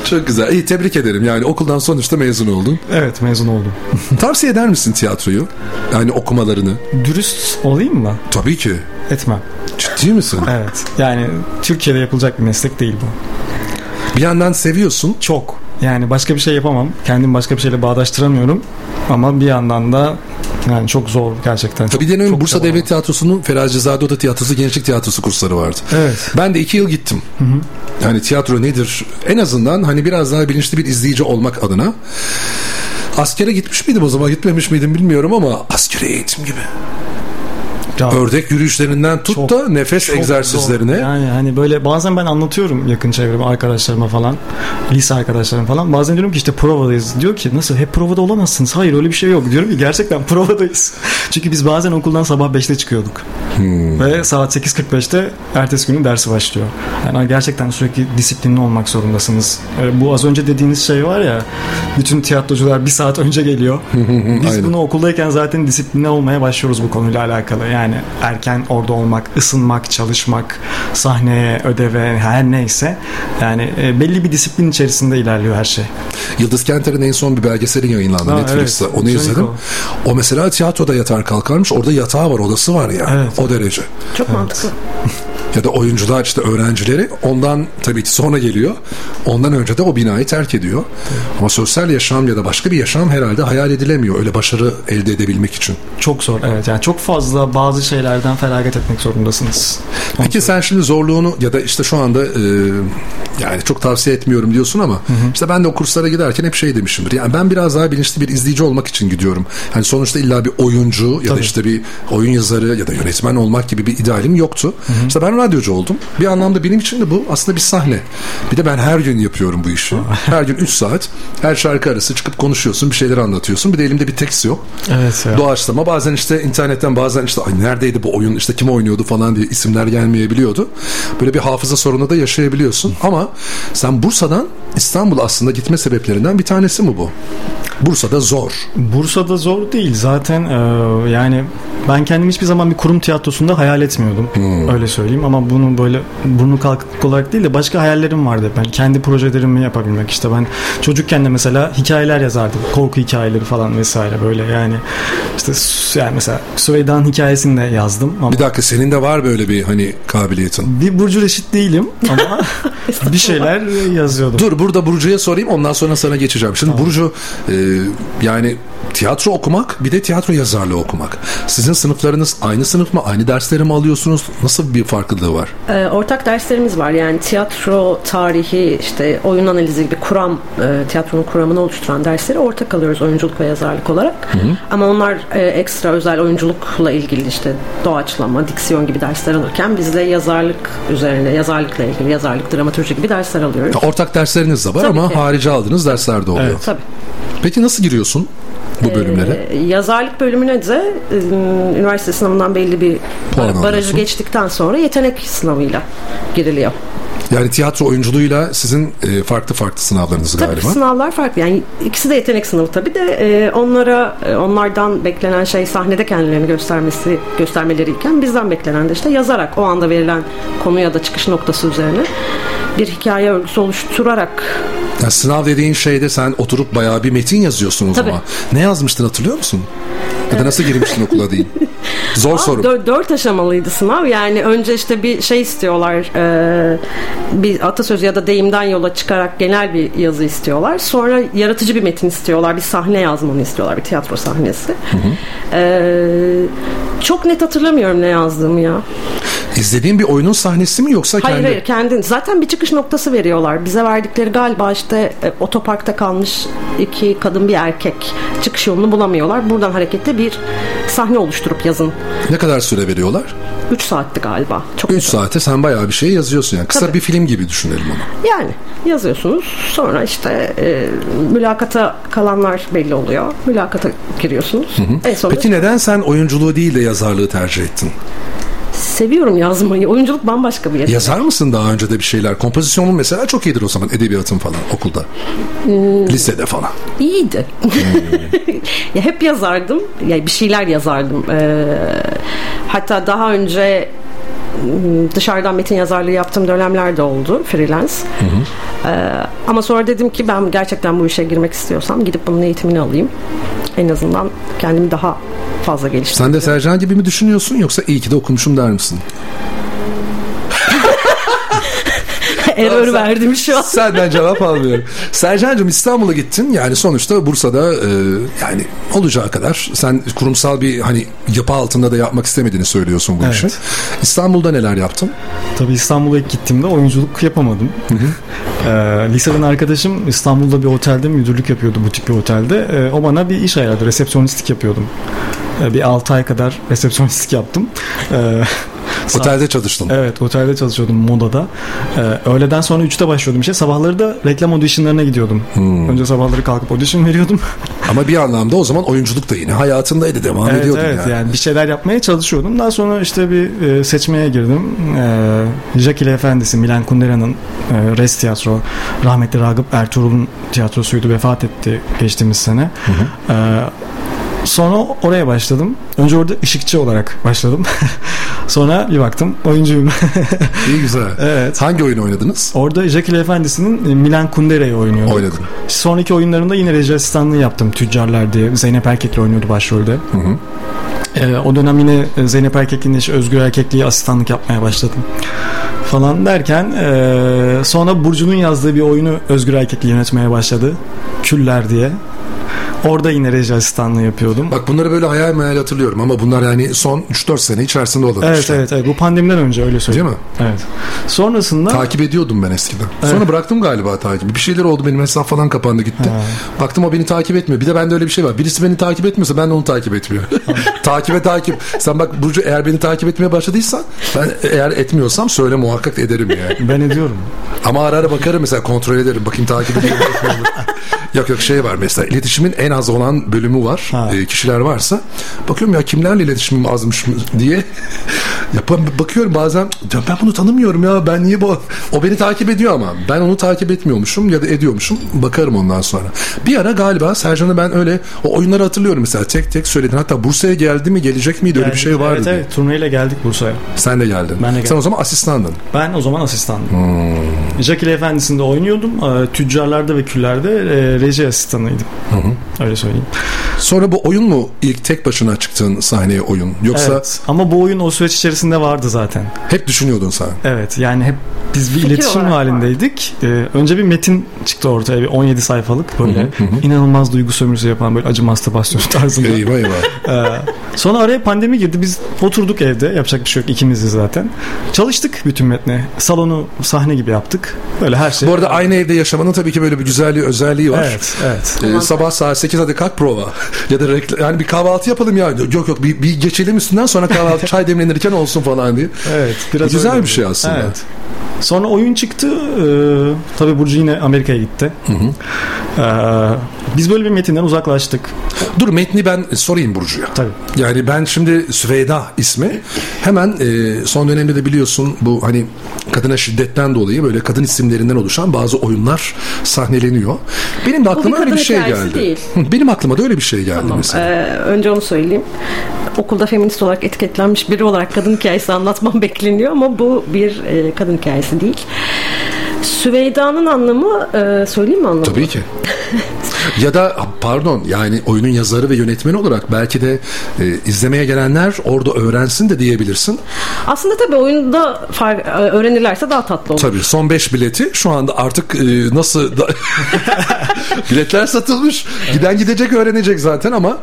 Speaker 1: Çok güzel. İyi tebrik ederim. Yani okuldan sonuçta mezun oldun.
Speaker 2: evet mezun oldum. (laughs)
Speaker 1: Tavsiye eder misin tiyatroyu? Yani okumalarını.
Speaker 2: Dürüst olayım mı?
Speaker 1: Tabii ki.
Speaker 2: Etmem.
Speaker 1: Ciddi misin?
Speaker 2: Evet. Yani Türkiye'de yapılacak bir meslek değil bu.
Speaker 1: Bir yandan seviyorsun.
Speaker 2: Çok. Yani başka bir şey yapamam. Kendim başka bir şeyle bağdaştıramıyorum. Ama bir yandan da yani çok zor gerçekten. Çok,
Speaker 1: Bir dönem
Speaker 2: çok
Speaker 1: Bursa. Devlet Tiyatrosu'nun Feracizade Oda Tiyatrosu Gençlik Tiyatrosu kursları vardı.
Speaker 2: Evet.
Speaker 1: Ben de iki yıl gittim. Yani tiyatro nedir? En azından hani biraz daha bilinçli bir izleyici olmak adına. Askere gitmiş miydim o zaman gitmemiş miydim bilmiyorum ama askeri eğitim gibi.
Speaker 2: Ya-
Speaker 1: Ördek yürüyüşlerinden tut
Speaker 2: Çok-
Speaker 1: da nefes
Speaker 2: Çok
Speaker 1: egzersizlerine.
Speaker 2: zor. Yani hani böyle bazen ben anlatıyorum yakın çevreme arkadaşlarıma falan lise arkadaşlarım falan. Bazen diyorum ki işte provadayız. Diyor ki nasıl? Hep provada olamazsınız. Hayır öyle bir şey yok. Diyorum ki gerçekten (laughs) provadayız. Çünkü biz bazen okuldan sabah 5'te çıkıyorduk.
Speaker 1: Hmm.
Speaker 2: ve saat 8.45'te ertesi günün dersi başlıyor. Yani gerçekten sürekli disiplinli olmak zorundasınız. Ee, bu az önce dediğiniz şey var ya bütün tiyatrocular bir saat önce geliyor. (laughs) Biz
Speaker 1: Aynen.
Speaker 2: bunu okuldayken zaten disiplinli olmaya başlıyoruz bu konuyla alakalı. Yani erken orada olmak, ısınmak, çalışmak, sahneye, ödeve her neyse. Yani e, belli bir disiplin içerisinde ilerliyor her şey.
Speaker 1: Yıldız Kenter'in en son bir belgeseli yayınlandı
Speaker 2: Ha,
Speaker 1: Netflix'te.
Speaker 2: evet.
Speaker 1: Onu izledim.
Speaker 2: o.
Speaker 1: O mesela tiyatroda yatar kalkarmış. Orada yatağı var, odası var ya.
Speaker 2: Evet.
Speaker 1: O derece.
Speaker 3: Çok mantıklı. (laughs)
Speaker 1: Ya da oyuncular işte öğrencileri ondan tabii ki sonra geliyor. Ondan önce de o binayı terk ediyor. Ama sosyal yaşam ya da başka bir yaşam herhalde hayal edilemiyor. Öyle başarı elde edebilmek için.
Speaker 2: Çok zor evet. Yani çok fazla bazı şeylerden feragat etmek zorundasınız.
Speaker 1: Peki sen şimdi zorluğunu ya da işte şu anda e, yani çok tavsiye etmiyorum diyorsun ama işte ben de o kurslara giderken hep şey demişimdir. Yani ben biraz daha bilinçli bir izleyici olmak için gidiyorum. Yani sonuçta illa bir oyuncu ya da
Speaker 2: Tabii.
Speaker 1: işte bir oyun yazarı ya da yönetmen olmak gibi bir idealim yoktu. İşte ben radyocu oldum. Bir anlamda benim için de bu aslında bir sahne. Bir de ben her gün yapıyorum bu işi. (laughs) her gün 3 saat. Her şarkı arası çıkıp konuşuyorsun, bir şeyler anlatıyorsun. Bir de elimde bir tekst yok.
Speaker 2: Evet ya.
Speaker 1: Doğaçlama bazen işte internetten bazen işte Ay neredeydi bu oyun işte kim oynuyordu falan diye isimler gelmeyebiliyordu. Böyle bir hafıza sorunu da yaşayabiliyorsun ama sen Bursa'dan İstanbul aslında gitme sebeplerinden bir tanesi mi bu? Bursa'da zor.
Speaker 2: Bursa'da zor değil zaten e, yani ben kendimi hiçbir zaman bir kurum tiyatrosunda hayal etmiyordum öyle söyleyeyim ama bunu böyle burnu kalkık olarak değil de başka hayallerim vardı ben kendi projelerimi yapabilmek işte ben çocukken de mesela hikayeler yazardım korku hikayeleri falan vesaire böyle yani işte yani mesela Süveyda'nın hikayesini de yazdım ama
Speaker 1: Bir dakika senin de var böyle bir hani kabiliyetin.
Speaker 2: bir Burcu Reşit değilim (laughs) ama bir şeyler yazıyordum.
Speaker 1: Dur burada Burcu'ya sorayım ondan sonra sana geçeceğim. Şimdi Burcu e, yani tiyatro okumak bir de tiyatro yazarlığı okumak. Sizin sınıflarınız aynı sınıf mı? Aynı dersleri mi alıyorsunuz? Nasıl bir farklılığı var?
Speaker 3: Ee, ortak derslerimiz var yani tiyatro tarihi işte oyun analizi gibi kuram e, tiyatronun kuramını oluşturan dersleri ortak alıyoruz oyunculuk ve yazarlık olarak ama onlar e, ekstra özel oyunculukla ilgili işte doğaçlama diksiyon gibi dersler alırken biz de yazarlık üzerine yazarlıkla ilgili yazarlık dramatürji gibi dersler alıyoruz.
Speaker 1: Ya ortak dersleriniz de var
Speaker 3: Tabii
Speaker 1: ama
Speaker 3: ki.
Speaker 1: harici aldığınız dersler de oluyor.
Speaker 2: Evet.
Speaker 3: Tabii.
Speaker 1: Peki nasıl giriyorsun bu bölümlere?
Speaker 3: Ee, yazarlık bölümüne de e, üniversite sınavından belli bir
Speaker 1: Puan
Speaker 3: barajı
Speaker 1: alıyorsun.
Speaker 3: geçtikten sonra yetenek sınavıyla giriliyor.
Speaker 1: Yani tiyatro oyunculuğuyla sizin e, farklı farklı sınavlarınız
Speaker 3: Tabii
Speaker 1: galiba.
Speaker 3: sınavlar farklı. Yani ikisi de yetenek sınavı tabii de e, onlara onlardan beklenen şey sahnede kendilerini göstermesi göstermeleriyken bizden beklenen de işte yazarak o anda verilen konu ya da çıkış noktası üzerine bir hikaye örgüsü oluşturarak
Speaker 1: Yani sınav dediğin şeyde sen oturup bayağı bir metin yazıyorsun o
Speaker 3: Tabii.
Speaker 1: zaman. Ne yazmıştın hatırlıyor musun? Ya da nasıl girmiştin (laughs) okula değil. Zor soru.
Speaker 3: Dört, dört aşamalıydı sınav. Yani önce işte bir şey istiyorlar. e, bir atasözü ya da deyimden yola çıkarak genel bir yazı istiyorlar. Sonra yaratıcı bir metin istiyorlar. Bir sahne yazmanı istiyorlar. Bir tiyatro sahnesi. E, çok net hatırlamıyorum ne yazdığımı ya.
Speaker 1: İzlediğin bir oyunun sahnesi mi yoksa
Speaker 3: Hayır
Speaker 1: kendi?
Speaker 3: hayır kendin. Zaten bir çıkış noktası veriyorlar. Bize verdikleri galiba işte e, otoparkta kalmış iki kadın bir erkek çıkış yolunu bulamıyorlar. Buradan hareketle bir sahne oluşturup yazın.
Speaker 1: Ne kadar süre veriyorlar?
Speaker 3: 3 saatti galiba. Çok
Speaker 1: 3 saate sen bayağı bir şey yazıyorsun yani. Kısa
Speaker 3: Tabii.
Speaker 1: bir film gibi düşünelim onu.
Speaker 3: Yani yazıyorsunuz. Sonra işte e, mülakata kalanlar belli oluyor. Mülakata giriyorsunuz. En sonunda
Speaker 1: Peki neden sen oyunculuğu değil de yazarlığı tercih ettin?
Speaker 3: Seviyorum yazmayı. Oyunculuk bambaşka bir yetenek.
Speaker 1: Yazar mısın daha önce de bir şeyler? Kompozisyonun mesela çok iyidir o zaman edebiyatın falan okulda.
Speaker 3: Hmm.
Speaker 1: Lisede falan.
Speaker 3: İyiydi. (laughs) ya hep yazardım. Ya bir şeyler yazardım. Ee, hatta daha önce m, dışarıdan metin yazarlığı yaptığım dönemler de oldu freelance. Ee, ama sonra dedim ki ben gerçekten bu işe girmek istiyorsam gidip bunun eğitimini alayım. En azından kendimi daha fazla geliştireyim.
Speaker 1: Sen de Sercan gibi mi düşünüyorsun yoksa iyi ki de okumuşum der misin?
Speaker 3: Error
Speaker 1: Sen-
Speaker 3: verdim şu an.
Speaker 1: Senden cevap almıyorum. Sercan'cığım İstanbul'a gittin. Yani sonuçta Bursa'da e, yani olacağı kadar sen kurumsal bir hani yapı altında da yapmak istemediğini söylüyorsun bu
Speaker 2: Evet.
Speaker 1: işi. İstanbul'da neler yaptın?
Speaker 2: Tabii İstanbul'a ilk gittiğimde oyunculuk yapamadım. (laughs) Ee, liseden arkadaşım İstanbul'da bir otelde müdürlük yapıyordu bu tip bir otelde. Ee, o bana bir iş ayarladı. Resepsiyonistlik yapıyordum. Ee, bir 6 ay kadar resepsiyonistlik yaptım. Sa- (laughs)
Speaker 1: Otelde çalıştın.
Speaker 2: Evet otelde çalışıyordum modada. Ee, öğleden sonra 3'te başlıyordum işe. Sabahları da reklam auditionlarına gidiyordum.
Speaker 1: Hmm.
Speaker 2: Önce sabahları kalkıp audition (laughs) veriyordum.
Speaker 1: Ama bir anlamda o zaman oyunculuk da yine hayatındaydı devam
Speaker 2: evet,
Speaker 1: ediyordun
Speaker 2: evet
Speaker 1: yani.
Speaker 2: yani. bir şeyler yapmaya çalışıyordum. Daha sonra işte bir e, seçmeye girdim. E, Jackie ile Efendisi Milan Kundera'nın e, Res Tiyatro rahmetli Ragıp Ertuğrul'un tiyatrosuydu vefat etti geçtiğimiz sene. E, sonra oraya başladım. Önce orada ışıkçı olarak başladım. (laughs) sonra bir baktım oyuncuyum.
Speaker 1: İyi güzel. (laughs)
Speaker 2: evet.
Speaker 1: Hangi oyunu oynadınız?
Speaker 2: Orada ile Efendisi'nin e, Milan Kundera'yı oynuyordum.
Speaker 1: Oynadın.
Speaker 2: Sonraki oyunlarımda yine reji asistanlığı yaptım. Tüccarlar diye. Zeynep Erkek'le oynuyordu başrolde. Ee, o dönem yine Zeynep Erkek'in eşi Özgür Erkekli'ye asistanlık yapmaya başladım. Falan derken ee, sonra Burcu'nun yazdığı bir oyunu Özgür Erkekli yönetmeye başladı. Küller diye. Orada yine reji asistanlığı yapıyordum.
Speaker 1: Bak bunları böyle hayal meyal hatırlıyorum ama bunlar yani son 3-4 sene içerisinde olan
Speaker 2: Evet,
Speaker 1: işler.
Speaker 2: evet evet bu pandemiden önce öyle söyleyeyim.
Speaker 1: Değil mi?
Speaker 2: Evet. Sonrasında
Speaker 1: Takip ediyordum ben eskiden. Sonra bıraktım galiba takibi. Bir şeyler oldu benim hesap falan kapandı gitti. Baktım o beni takip etmiyor. Bir de bende öyle bir şey var. Birisi beni takip etmiyorsa ben de onu takip etmiyor. (laughs) (laughs) Takibe takip. Sen bak Burcu eğer beni takip etmeye başladıysan ben eğer etmiyorsam söyle muhakkak ederim yani.
Speaker 2: ben ediyorum.
Speaker 1: Ama ara ara bakarım mesela kontrol ederim. Bakayım takip ediyor? (laughs) Yok yok şey var mesela iletişimin en az olan bölümü var.
Speaker 2: Ha.
Speaker 1: Ee, kişiler varsa bakıyorum ya kimlerle iletişimim azmış mı diye (laughs) yapan bakıyorum bazen ya ben bunu tanımıyorum ya ben niye bu o beni takip ediyor ama ben onu takip etmiyormuşum ya da ediyormuşum bakarım ondan sonra. Bir ara galiba Sercan'ı ben öyle o oyunları hatırlıyorum mesela tek tek söyledin hatta Bursa'ya geldi mi gelecek miydi öyle bir şey vardı.
Speaker 2: Evet, evet turneyle geldik Bursa'ya.
Speaker 1: Sen de geldin.
Speaker 2: Ben de
Speaker 1: Sen
Speaker 2: geldim.
Speaker 1: o zaman asistandın.
Speaker 2: Ben o zaman asistandım.
Speaker 1: Hmm.
Speaker 2: Jackie ile Efendisi'nde oynuyordum. Ee, Tüccarlarda ve küllerde e, reji asistanıydım. Öyle söyleyeyim.
Speaker 1: Sonra bu oyun mu ilk tek başına çıktığın sahneye oyun yoksa
Speaker 2: Evet. Ama bu oyun o süreç içerisinde vardı zaten.
Speaker 1: hep düşünüyordun sen?
Speaker 2: Evet yani hep biz bir
Speaker 3: Fikir
Speaker 2: iletişim
Speaker 3: olarak
Speaker 2: halindeydik. Ee, önce bir metin çıktı ortaya bir 17 sayfalık böyle inanılmaz duygu sömürüsü yapan böyle acı mastürbasyon (laughs) tarzında.
Speaker 1: Eyvah eyvah.
Speaker 2: Ee, sonra araya pandemi girdi. Biz oturduk evde. Yapacak bir şey yok. ikimiziz zaten. Çalıştık bütün metne. Salonu sahne gibi yaptık. Böyle her şey.
Speaker 1: Bu arada aynı evde yaşamanın tabii ki böyle bir güzelliği, özelliği var.
Speaker 2: Evet, evet.
Speaker 1: Ee, sabah saat 8 hadi kalk prova. (laughs) ya da rekl- yani bir kahvaltı yapalım ya. Yok yok bir, bir geçelim üstünden sonra kahvaltı (laughs) çay demlenirken olsun falan diye.
Speaker 2: Evet, biraz
Speaker 1: Güzel bir şey aslında.
Speaker 2: Evet. Sonra oyun çıktı. Ee, tabii Burcu yine Amerika'ya gitti. Ee, biz böyle bir metinden uzaklaştık.
Speaker 1: Dur metni ben sorayım Burcu'ya.
Speaker 2: Tabii.
Speaker 1: Yani ben şimdi Süveyda ismi hemen e, son dönemde de biliyorsun bu hani kadına şiddetten dolayı böyle kadın isimlerinden oluşan bazı oyunlar sahneleniyor. Benim de aklıma
Speaker 3: bir
Speaker 1: öyle bir şey geldi.
Speaker 3: değil.
Speaker 1: Benim aklıma da öyle bir şey geldi
Speaker 3: Tamam.
Speaker 1: mesela.
Speaker 3: Ee, önce onu söyleyeyim. Okulda feminist olarak etiketlenmiş biri olarak kadın hikayesi anlatmam (laughs) bekleniyor ama bu bir e, kadın hikayesi değil. Süveyda'nın anlamı e, söyleyeyim mi anlamı?
Speaker 1: Tabii ki. (laughs) ya da pardon yani oyunun yazarı ve yönetmeni olarak belki de e, izlemeye gelenler orada öğrensin de diyebilirsin.
Speaker 3: Aslında tabii oyunda far, e, öğrenirlerse daha tatlı olur.
Speaker 1: Tabii son 5 bileti şu anda artık e, nasıl da- (laughs) biletler satılmış. Giden gidecek öğrenecek zaten ama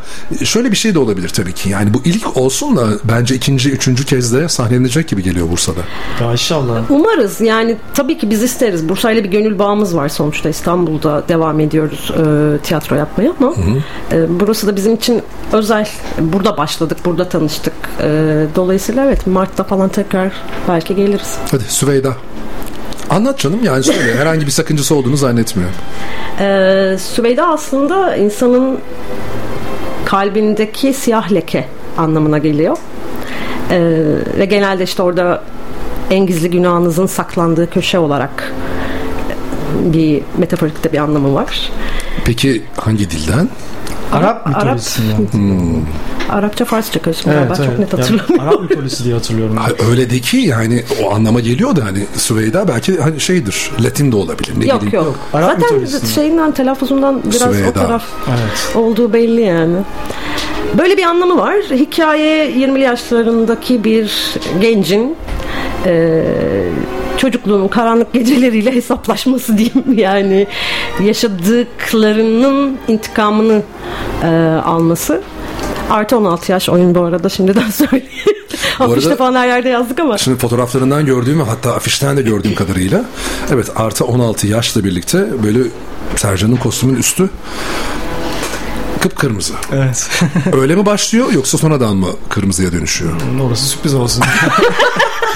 Speaker 1: şöyle bir şey de olabilir tabii ki. Yani bu ilk olsun da bence ikinci, üçüncü kez de sahnelenecek gibi geliyor Bursa'da.
Speaker 2: Ya inşallah.
Speaker 3: Umarız yani tabii ki biz isteriz. Bursa'yla bir gönül bağımız var sonuçta İstanbul'da devam ediyoruz e, tiyatro yapmaya ama e, burası da bizim için özel. Burada başladık, burada tanıştık. E, dolayısıyla evet Mart'ta falan tekrar belki geliriz.
Speaker 1: Hadi Süveyda. Anlat canım yani söyle. Herhangi bir sakıncası olduğunu zannetmiyorum.
Speaker 3: E, Süveyda aslında insanın kalbindeki siyah leke anlamına geliyor. E, ve genelde işte orada en gizli günahınızın saklandığı köşe olarak bir metaforikte bir anlamı var.
Speaker 1: Peki hangi dilden?
Speaker 2: Arap
Speaker 3: Arap-
Speaker 2: mitolojisinden.
Speaker 3: Arapça Farsça karışımı ben çok net
Speaker 2: Yani
Speaker 3: hatırlamıyorum.
Speaker 2: Arap mitolojisi diye hatırlıyorum. ben.
Speaker 1: Öyle de ki yani o anlama geliyor da hani Süveyda belki hani şeydir. Latin de olabilir. Ne
Speaker 3: yok
Speaker 1: bileyim.
Speaker 3: yok.
Speaker 2: Arap
Speaker 3: Zaten şeyinden telaffuzundan biraz
Speaker 1: Süveyda.
Speaker 3: o taraf
Speaker 2: Evet.
Speaker 3: olduğu belli yani. Böyle bir anlamı var. Hikaye 20'li yaşlarındaki bir gencin e, çocukluğunun karanlık geceleriyle hesaplaşması diyeyim (laughs) yani yaşadıklarının intikamını e, alması. Artı 16 yaş oyun bu arada şimdiden (laughs) söyleyeyim. Afişte falan her yerde yazdık ama.
Speaker 1: Şimdi fotoğraflarından gördüğüm ve hatta afişten de gördüğüm kadarıyla evet artı 16 yaşla birlikte böyle Sercan'ın kostümün üstü kıpkırmızı.
Speaker 2: Evet. (laughs)
Speaker 1: Öyle mi başlıyor yoksa sonradan mı kırmızıya dönüşüyor?
Speaker 2: Orası sürpriz olsun. (laughs)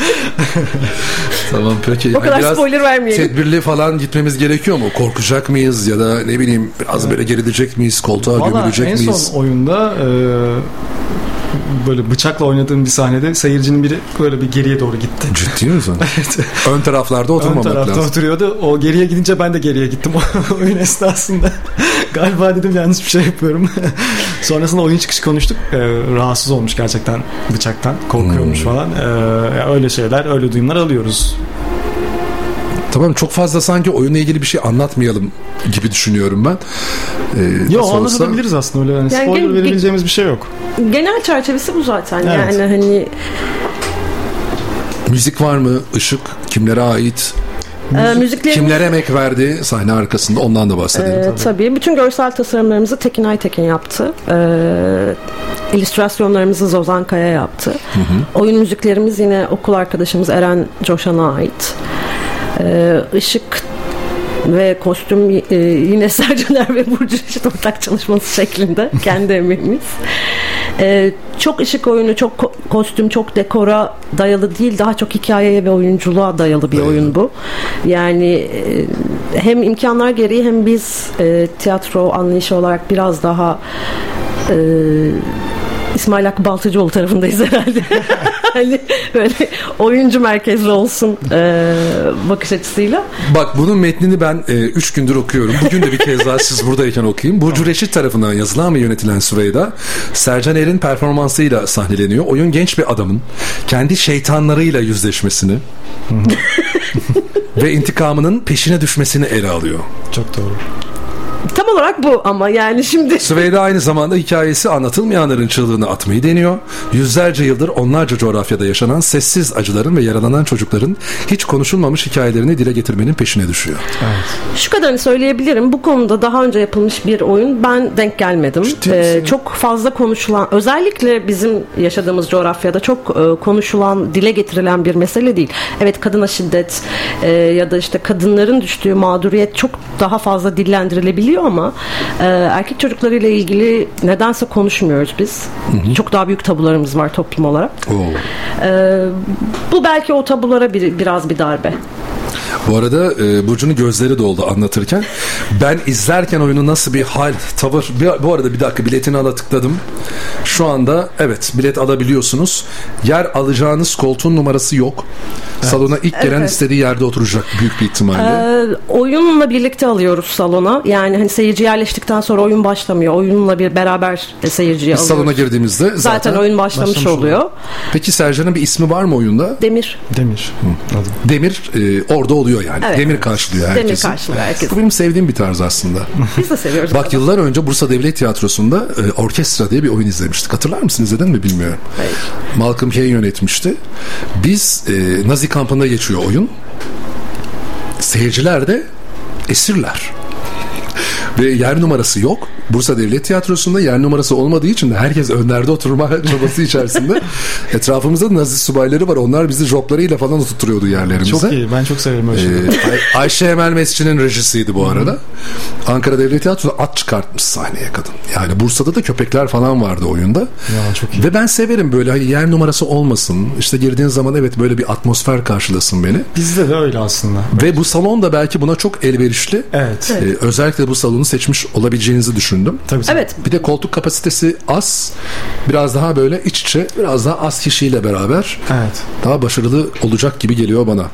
Speaker 2: (laughs)
Speaker 1: Tamam peki.
Speaker 3: O kadar spoiler vermeyelim.
Speaker 1: Tedbirli falan gitmemiz gerekiyor mu? Korkacak mıyız ya da ne bileyim az böyle gerilecek miyiz? Koltuğa
Speaker 2: Valla
Speaker 1: gömülecek
Speaker 2: en
Speaker 1: miyiz?
Speaker 2: son oyunda e, böyle bıçakla oynadığım bir sahnede seyircinin biri böyle bir geriye doğru gitti.
Speaker 1: Ciddi misin? (laughs) Ön taraflarda
Speaker 2: Ön
Speaker 1: oturmamak
Speaker 2: tarafta
Speaker 1: lazım.
Speaker 2: oturuyordu. O geriye gidince ben de geriye gittim (laughs) oyun esnasında. (laughs) Galiba dedim yanlış bir şey yapıyorum. Sonrasında oyun çıkışı konuştuk. Ee, rahatsız olmuş gerçekten bıçaktan. Korkuyormuş
Speaker 1: Hmm.
Speaker 2: falan. Ee, öyle şeyler, öyle duyumlar alıyoruz.
Speaker 1: Tamam çok fazla sanki oyunla ilgili bir şey anlatmayalım gibi düşünüyorum ben. Ee,
Speaker 2: Yo
Speaker 1: olsa-
Speaker 2: anlatabiliriz aslında öyle. Yani
Speaker 3: Yani
Speaker 2: spoiler
Speaker 3: gen-
Speaker 2: verebileceğimiz bir şey yok.
Speaker 3: Genel çerçevesi bu zaten.
Speaker 2: Evet.
Speaker 3: Yani hani
Speaker 1: Müzik var mı? Işık kimlere ait?
Speaker 3: e, müziklerimiz
Speaker 1: Kimlere emek verdi sahne arkasında ondan da bahsedelim.
Speaker 3: Ee, tabii. Bütün görsel tasarımlarımızı Tekin Aytekin yaptı. Ee, illüstrasyonlarımızı Zozan Kaya yaptı. Oyun müziklerimiz yine okul arkadaşımız Eren Coşan'a ait. Ee, ışık ve kostüm e, yine (laughs) Sercan ve Burcu Reşit ortak çalışması şeklinde kendi emeğimiz. Ee, çok ışık oyunu, çok ko- kostüm, çok dekora dayalı değil. Daha çok hikayeye ve oyunculuğa dayalı bir oyun bu. Yani e, hem imkanlar gereği hem biz e, tiyatro anlayışı olarak biraz daha e, İsmail Hakkı Baltacıoğlu tarafındayız herhalde. (laughs) hani böyle oyuncu merkezli olsun e, bakış açısıyla.
Speaker 1: Bak bunun metnini ben 3 gündür okuyorum. Bugün de bir kez daha siz buradayken okuyayım. Burcu Reşit tarafından yazılan ve yönetilen Süveyda Sercan Er'in performansıyla sahneleniyor. Oyun genç bir adamın kendi şeytanlarıyla yüzleşmesini (laughs) ve intikamının peşine düşmesini ele alıyor.
Speaker 2: Çok doğru.
Speaker 3: Tam olarak bu ama yani şimdi
Speaker 1: Süveyda aynı zamanda hikayesi anlatılmayanların çığlığını atmayı deniyor. Yüzlerce yıldır onlarca coğrafyada yaşanan sessiz acıların ve yaralanan çocukların hiç konuşulmamış hikayelerini dile getirmenin peşine düşüyor.
Speaker 3: Şu kadarını söyleyebilirim. Bu konuda daha önce yapılmış bir oyun ben denk gelmedim. Ee, çok fazla konuşulan, özellikle bizim yaşadığımız coğrafyada çok e, konuşulan, dile getirilen bir mesele değil. Evet kadına şiddet e, ya da işte kadınların düştüğü mağduriyet çok daha fazla dillendirilebiliyor ama e, erkek çocuklarıyla ilgili nedense konuşmuyoruz biz. Çok daha büyük tabularımız var toplum olarak.
Speaker 1: Oo.
Speaker 3: E, bu belki o tabulara bir, biraz bir darbe.
Speaker 1: Bu arada e, Burcu'nun gözleri doldu anlatırken. Ben izlerken oyunu nasıl bir hal, tavır... Bir- bu arada bir dakika biletini ala tıkladım. Şu anda evet bilet alabiliyorsunuz. Yer alacağınız koltuğun numarası yok. Salona ilk gelen
Speaker 3: Evet.
Speaker 1: istediği yerde oturacak büyük bir ihtimalle.
Speaker 3: Ee, oyunla birlikte alıyoruz salona. Yani hani seyirci yerleştikten sonra oyun başlamıyor. Oyunla bir beraber e, seyirciyi
Speaker 1: Biz
Speaker 3: alıyoruz.
Speaker 1: salona girdiğimizde zaten...
Speaker 3: zaten, oyun başlamış,
Speaker 2: başlamış
Speaker 3: oluyor.
Speaker 1: Peki Sercan'ın bir ismi var mı oyunda?
Speaker 3: Demir.
Speaker 2: Demir. Adım.
Speaker 1: Demir e, orada oluyor yani.
Speaker 3: Evet.
Speaker 1: Demir karşılıyor
Speaker 3: Demir
Speaker 1: herkesi.
Speaker 3: karşılıyor herkesi.
Speaker 1: Bu benim sevdiğim bir tarz aslında. (laughs)
Speaker 3: Biz de seviyoruz.
Speaker 1: Bak yıllar önce Bursa Devlet Tiyatrosu'nda e, orkestra diye bir oyun izlemiştik. Hatırlar mısın? İzledin mi bilmiyorum.
Speaker 3: Hayır.
Speaker 1: Malcolm Kay yönetmişti. Biz e, Nazi kampında geçiyor oyun. Seyirciler de esirler. Ve yer numarası yok. Bursa Devlet Tiyatrosu'nda yer numarası olmadığı için de herkes önlerde oturma (laughs) çabası içerisinde. Etrafımızda da Nazi subayları var. Onlar bizi joplarıyla falan oturtuyordu yerlerimize.
Speaker 2: Çok iyi. Ben çok severim öyle şeyleri.
Speaker 1: Ee, Ay- Ayşe Emel Mescid'in rejisiydi bu arada. Ankara Devlet Tiyatrosu'da at çıkartmış sahneye kadın. Yani Bursa'da da köpekler falan vardı oyunda.
Speaker 2: Ya çok iyi.
Speaker 1: Ve ben severim böyle hani yer numarası olmasın. İşte girdiğin zaman evet böyle bir atmosfer karşılasın beni.
Speaker 2: Bizde de öyle aslında.
Speaker 1: Ve bu salon da belki buna çok elverişli.
Speaker 2: Evet.
Speaker 1: Ee, özellikle bu salonu seçmiş olabileceğinizi düşündüm.
Speaker 2: Tabii tabii.
Speaker 3: Evet.
Speaker 1: Bir de koltuk kapasitesi az. Biraz daha böyle iç içe, biraz daha az kişiyle beraber
Speaker 2: Evet.
Speaker 1: daha başarılı olacak gibi geliyor bana.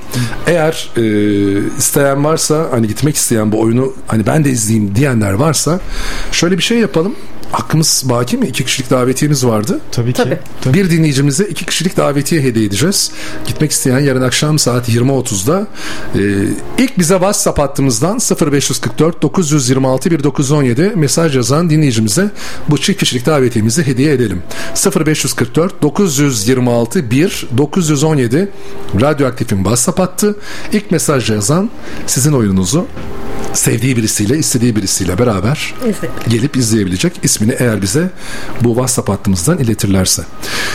Speaker 1: Eğer e, isteyen varsa hani gitmek isteyen bu oyunu hani ben de izleyeyim diyenler varsa şöyle bir şey yapalım. Hakkımız baki mi? İki kişilik davetiyemiz vardı.
Speaker 2: Tabii ki.
Speaker 3: Tabii.
Speaker 1: Bir dinleyicimize iki kişilik davetiye hediye edeceğiz. Gitmek isteyen yarın akşam saat 20.30'da e, ilk bize WhatsApp hattımızdan 0544 926 1917 mesaj yazan dinleyicimize bu çift kişilik davetiyemizi hediye edelim. 0544 926 1 917 Radyoaktif'in WhatsApp hattı. İlk mesaj yazan sizin oyununuzu sevdiği birisiyle, istediği birisiyle beraber
Speaker 3: İzleyebilir.
Speaker 1: gelip izleyebilecek ismini eğer bize bu WhatsApp hattımızdan iletirlerse.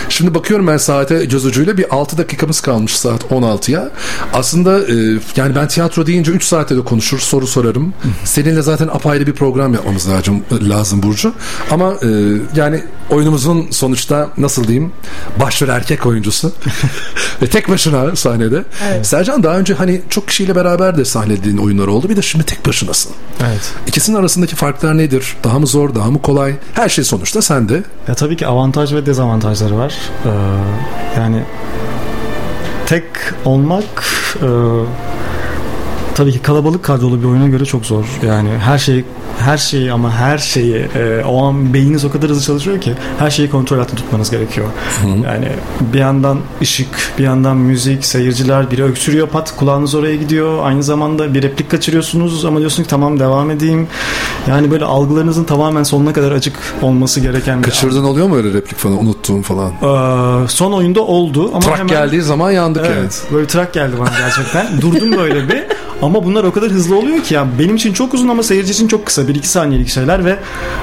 Speaker 1: Şimdi bakıyorum ben saate göz ucuyla bir 6 dakikamız kalmış saat 16'ya. Aslında e, yani ben tiyatro deyince 3 saate de konuşur, soru sorarım. Seninle zaten apayrı bir program yapmamız lazım, lazım Burcu. Ama e, yani oyunumuzun sonuçta nasıl diyeyim başrol erkek oyuncusu (laughs) ve tek başına sahnede. Sercan daha önce hani çok kişiyle beraber de sahnelediğin oyunlar oldu. Bir de şimdi tek başınasın.
Speaker 2: Evet.
Speaker 1: İkisinin arasındaki farklar nedir? Daha mı zor, daha mı kolay? Her şey sonuçta sende.
Speaker 2: Ya tabii ki avantaj ve dezavantajları var. Ee, yani tek olmak e, tabii ki kalabalık kadrolu bir oyuna göre çok zor. Yani her şey her şeyi ama her şeyi e, o an beyniniz o kadar hızlı çalışıyor ki her şeyi kontrol altında tutmanız gerekiyor. Yani bir yandan ışık, bir yandan müzik, seyirciler biri öksürüyor pat kulağınız oraya gidiyor. Aynı zamanda bir replik kaçırıyorsunuz ama diyorsunuz ki tamam devam edeyim. Yani böyle algılarınızın tamamen sonuna kadar açık olması gereken bir
Speaker 1: Kaçırdığın oluyor mu öyle replik falan, unuttuğun falan?
Speaker 2: Ee, son oyunda oldu ama
Speaker 1: Trak
Speaker 2: hemen
Speaker 1: geldiği zaman yandık yani.
Speaker 2: Evet, böyle trak geldi bana gerçekten. Durdum böyle bir. Ama bunlar o kadar hızlı oluyor ki yani benim için çok uzun ama seyirci için çok kısa. 1-2 saniyelik şeyler ve